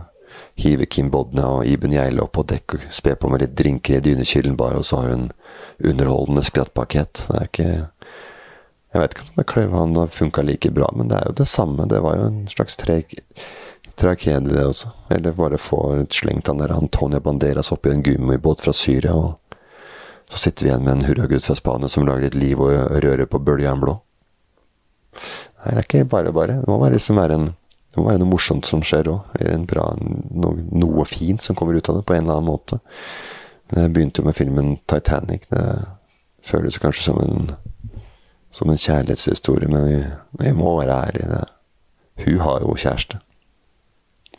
hive Kim Bodna og Iben Geile opp på dekk og spe på med litt drinker i dynekilden bare, og så har hun underholdende skrattpakett. Det er ikke Jeg vet ikke om det kløv han har funka like bra, men det er jo det samme. Det var jo en slags tragedie, det også. Eller bare få slengt han der Antonia Banderas opp i en gummibåt fra Syria, og så sitter vi igjen med en hurragutt fra Spania som lager litt liv og rører på bølgen blå. Nei, det er ikke bare bare. Det må liksom være en det må være noe morsomt som skjer òg. Noe, noe, fint som kommer ut av det, på en eller annen måte. Men jeg begynte jo med filmen Titanic. Det føles kanskje som en, som en kjærlighetshistorie, men vi, vi, må være ærlige. Hun har jo kjæreste.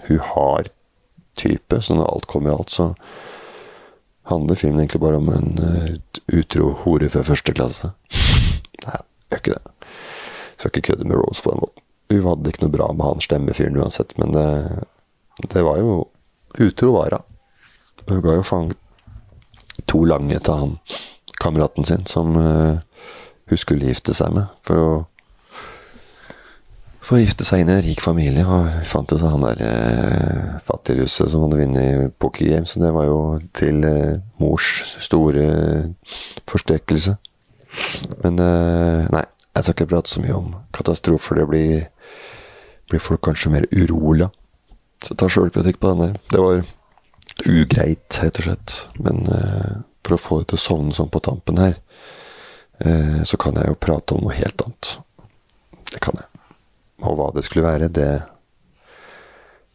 Hun har type, så når alt kommer i alt, så handler filmen egentlig bare om en utro hore fra første klasse. Nei, gjør ikke det. Skal ikke kødde med Rose på den måten. Hun hadde ikke noe bra med han stemmefyren uansett, men det, det var jo Utro vara. hun. Ga jo faen to lange til han kameraten sin, som uh, hun skulle gifte seg med, for å for å gifte seg inn i en rik familie. Og hun fant jo så han der eh, fattigruset som hadde vunnet i pokergame, så det var jo til eh, mors store forstekkelse. Men eh, nei, jeg skal ikke prate så mye om katastrofer. Det blir blir folk kanskje mer urolige. Så ta sjølkritikk på den der. Det var ugreit, rett og slett. Men eh, for å få det til å sovne sånn på tampen her, eh, så kan jeg jo prate om noe helt annet. Det kan jeg. Og hva det skulle være, det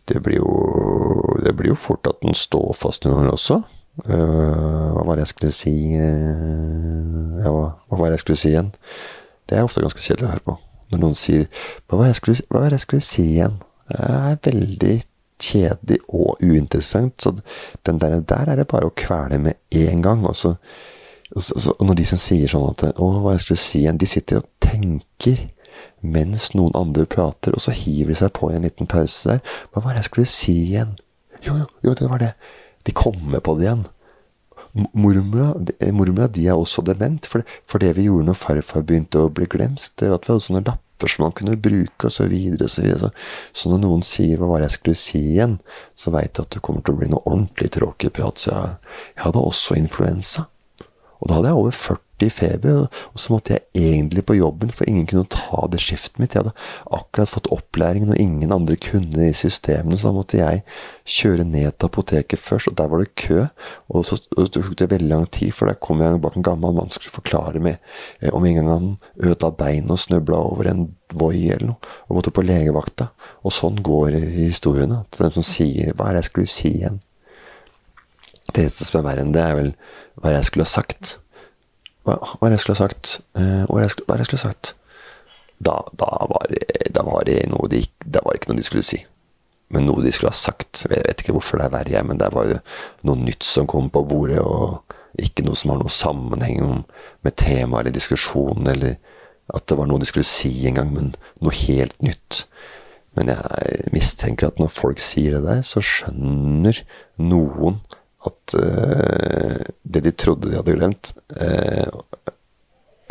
Det blir jo Det blir jo fort at den står fast noen ganger også. Uh, hva var det jeg skulle si uh, Ja, hva, var det jeg skulle si igjen? Det er ofte ganske kjedelig å høre på når noen sier hva var, det jeg skulle si igjen? Det er veldig kjedelig og uinteressant. Så den der, der er det bare å kvele med en gang. Og, så, og, så, og når de som sier sånn at Å, hva jeg skulle si igjen? De sitter og tenker mens noen andre prater, og så hiver de seg på i en liten pause der. Hva var det jeg skulle si igjen? Jo, jo, jo, det var det. De kommer på det igjen. Mormora de er også dement, for, for, det vi gjorde når farfar begynte å bli glemst, det var at vi hadde sånne lapper som man kunne bruke, og så videre. Så, videre. så når noen sier 'hva var det jeg skulle si igjen', så veit jeg at det kommer til å bli noe ordentlig tråkig prat. Så jeg, jeg hadde også influensa. Og da hadde jeg over 40 i feber, og så måtte jeg egentlig på jobben, for ingen kunne ta det skiftet mitt. Jeg hadde akkurat fått opplæring når ingen andre kunne i systemene, så da måtte jeg kjøre ned til apoteket først, og der var det kø. Og så og det tok det veldig lang tid, for der kom jeg bak en gammel mann som skulle forklare meg eh, om en gang han ødela beinet og snøbla over en Voi eller noe, og måtte på legevakta. Og sånn går historiene. Til dem som sier 'hva er det jeg skulle si igjen'? Det eneste som er verre enn det, er vel hva jeg skulle ha sagt. Hva, hva jeg skulle ha sagt? hva hva skulle, hva jeg skulle ha sagt? Da, da, var, da, var, det noe de, da var det ikke noe de skulle si. Men noe de skulle ha sagt. Jeg vet ikke hvorfor det er verre, men det var jo noe nytt som kom på bordet, og ikke noe som har noe sammenheng med tema eller diskusjon, eller at det var noe de skulle si en gang, men noe helt nytt. Men jeg mistenker at når folk sier det der, så skjønner noen at uh, det de trodde de hadde glemt uh,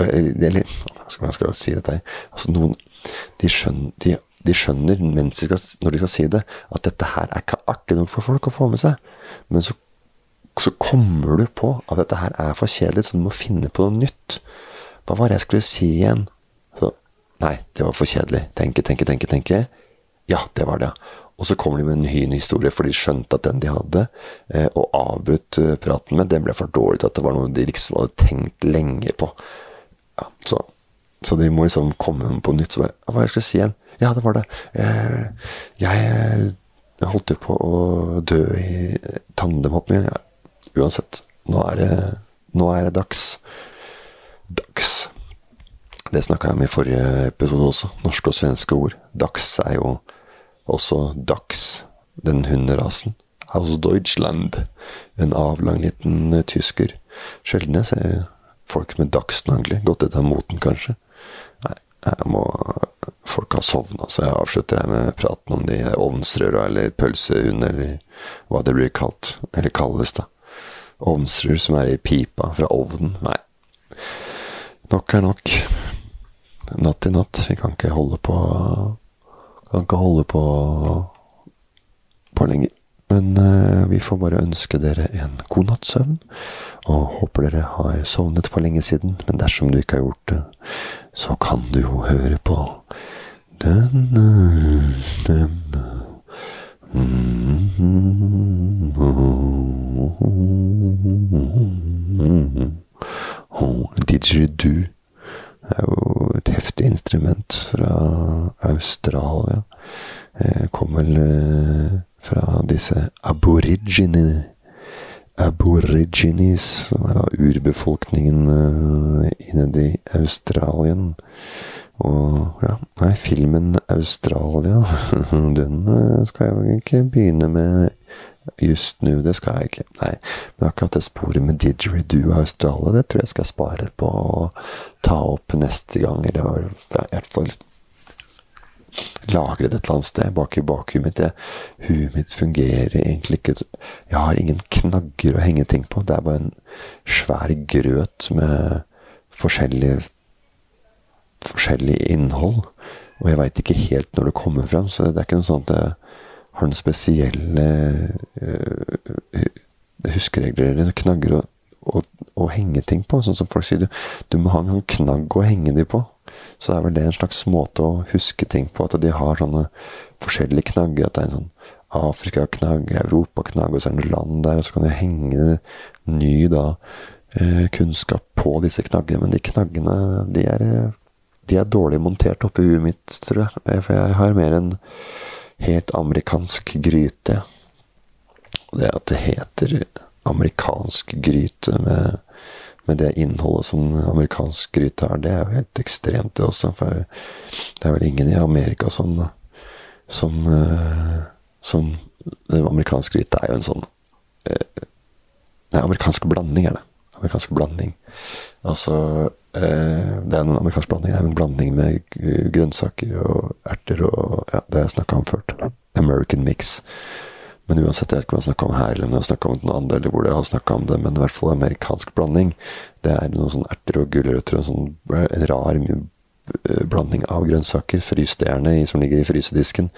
Eller hva skal man si dette her altså noen, de, skjønner, de, de skjønner de skal, når de skal si det, at dette her er ikke artig nok for folk å få med seg. Men så, så kommer du på at dette her er for kjedelig, så du må finne på noe nytt. Hva var det jeg skulle si igjen? Så, nei, det var for kjedelig. Tenke, tenke, tenke, tenke. Ja, det var det. Og så kommer de med en ny historie, for de skjønte at den de hadde, eh, og avbrøt eh, praten med, den ble for dårlig til at det var noe de liksom hadde tenkt lenge på. Ja, så, så de må liksom komme med på nytt. Så bare, hva skal jeg si igjen? Ja, det var det. Eh, jeg holdt jo på å dø i tandemhopping. Ja, uansett. Nå er, det, nå er det dags. Dags. Det snakka jeg om i forrige episode også. Norske og svenske ord. Dags er jo også Dax, den hunderasen. Aus Deutschland, en avlang liten uh, tysker. Sjelden jeg ser folk med Dax-nagle. Gått etter moten, kanskje. Nei, jeg må Folk har sovna, så jeg avslutter her med praten om de ovnsrøra eller pølsehund, eller hva det blir kalt. Eller kalles, da. Ovnsrør som er i pipa fra ovnen. Nei. Nok er nok. Natt i natt. Vi kan ikke holde på kan ikke holde på, på lenger. Men eh, vi får bare ønske dere en god natts søvn. Og håper dere har sovnet for lenge siden. Men dersom du ikke har gjort det, så kan du jo høre på denne stemme. Mm -hmm. Didgeridoo det er jo et heftig instrument fra Australia. Eh, kom vel eh, fra disse aborigine. Aborigines, som er da urbefolkningen eh, i Australien. Og ja, nei, filmen Australia, den skal jeg jo ikke begynne med Just nå, det skal jeg ikke. Nei. Men akkurat det sporet med didgeridoo Australia, det tror jeg skal spare på å ta opp neste gang. Eller i hvert fall lagre det et eller annet sted bak i bakhuet mitt. Huet mitt fungerer egentlig ikke Jeg har ingen knagger å henge ting på. Det er bare en svær grøt med forskjellig, forskjellig innhold. Og jeg veit ikke helt når det kommer fram, så det er ikke noe sånt at jeg har noen spesielle uh, huskeregler eller knagger å, å, å, henge ting på. Sånn som folk sier, du, du må ha en knagg å henge de på. Så er vel det en slags måte å huske ting på. At de har sånne forskjellige knagger. At det er en sånn Afrika-knagg, Europa-knagg, og så er det land der. Og så kan du henge ny da uh, kunnskap på disse knaggene. Men de knaggene, de er, de er dårlig montert oppi huet mitt, tror jeg. For jeg har mer enn helt amerikansk gryte. Det at det heter amerikansk gryte med, med det innholdet som amerikansk gryte har, det er jo helt ekstremt, det også. For det er vel ingen i Amerika som som, eh, som Amerikansk gryte er jo en sånn eh, Nei, amerikansk blanding er det. Amerikansk blanding. Altså det er en amerikansk blanding. Det er en blanding med grønnsaker og erter og ja, Det har jeg snakka om før. American mix. Men uansett, jeg vet ikke om jeg snakker om her, eller om jeg snakker om noe annet, eller hvor jeg har snakka om det, men i hvert fall amerikansk blanding. Det er noen sånn erter og gulrøtter og sånn en rar eh, blanding av grønnsaker. frysterende som ligger i frysedisken.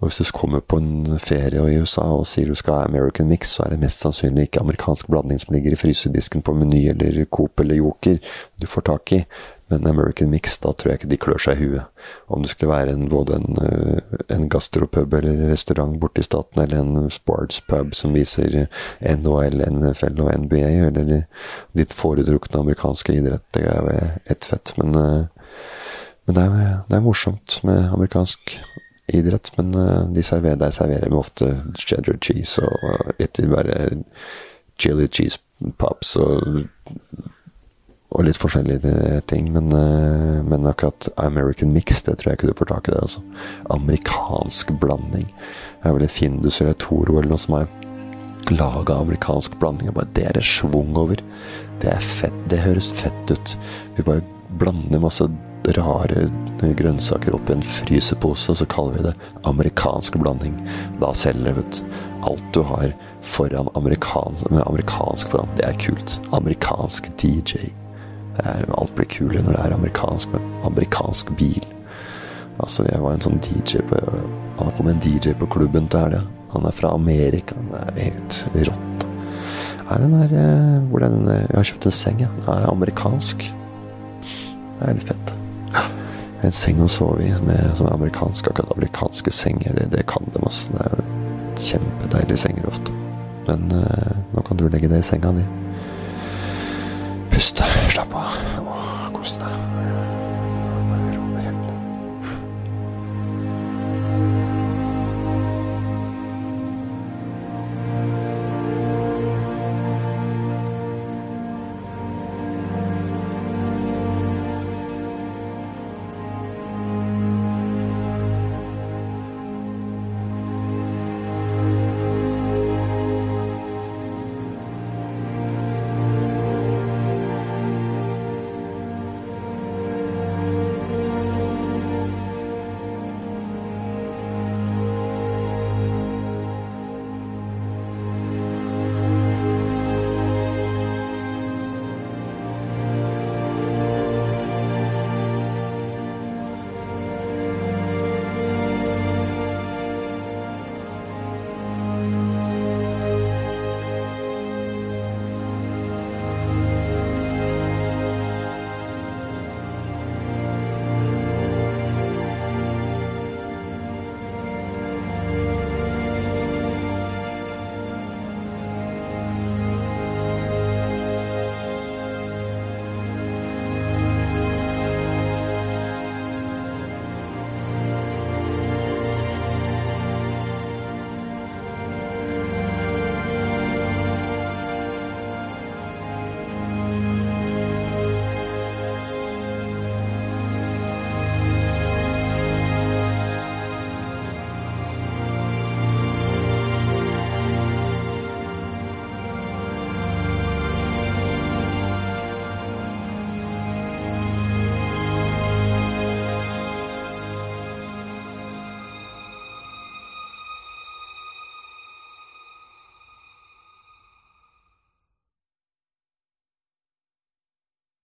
Og hvis du kommer på en ferie i USA og sier du skal ha American mix, så er det mest sannsynlig ikke amerikansk blanding som ligger i frysedisken på Meny eller Coop eller Joker du får tak i. Men American mix, da tror jeg ikke de klør seg i huet. Om det skulle være en, både en, eh, en gastropub eller restaurant borte i staten, eller en sportspub som viser NHL, NFL og NBA, eller ditt foretrukne amerikanske idrett, det er ett fett. Men, eh, men det, er, det er morsomt med amerikansk idrett, men uh, de serverer, der serverer vi ofte cheddar cheese og litt bare chili cheese pops og, og litt forskjellige ting. Men, uh, men, akkurat American mix, det tror jeg ikke du får tak i det. altså. Amerikansk blanding. Det er vel et Findus eller Toro eller noe som har laga amerikansk blanding. Og bare det er det schwung over. Det er fett. Det høres fett ut. Vi bare blander masse rare grønnsaker oppi en frysepose, så kaller vi det amerikansk blanding. Da selger vet Alt du har foran amerikansk, med amerikansk foran, det er kult. Amerikansk DJ. Alt blir kulere når det er amerikansk, men amerikansk bil. Altså, jeg var en sånn DJ på Han kom en DJ på klubben til helga. Han er fra Amerika. Han er helt rått. Nei, den er eh, Hvor den Jeg har kjøpt en seng, ja. Den er amerikansk. Det er litt fett. En seng å sove i med sånne amerikanske, akkurat amerikanske senger. Det, det kan dem, altså. Det er jo kjempedeilige senger ofte. Men eh, nå kan du legge deg i senga di. Puste, slapp av.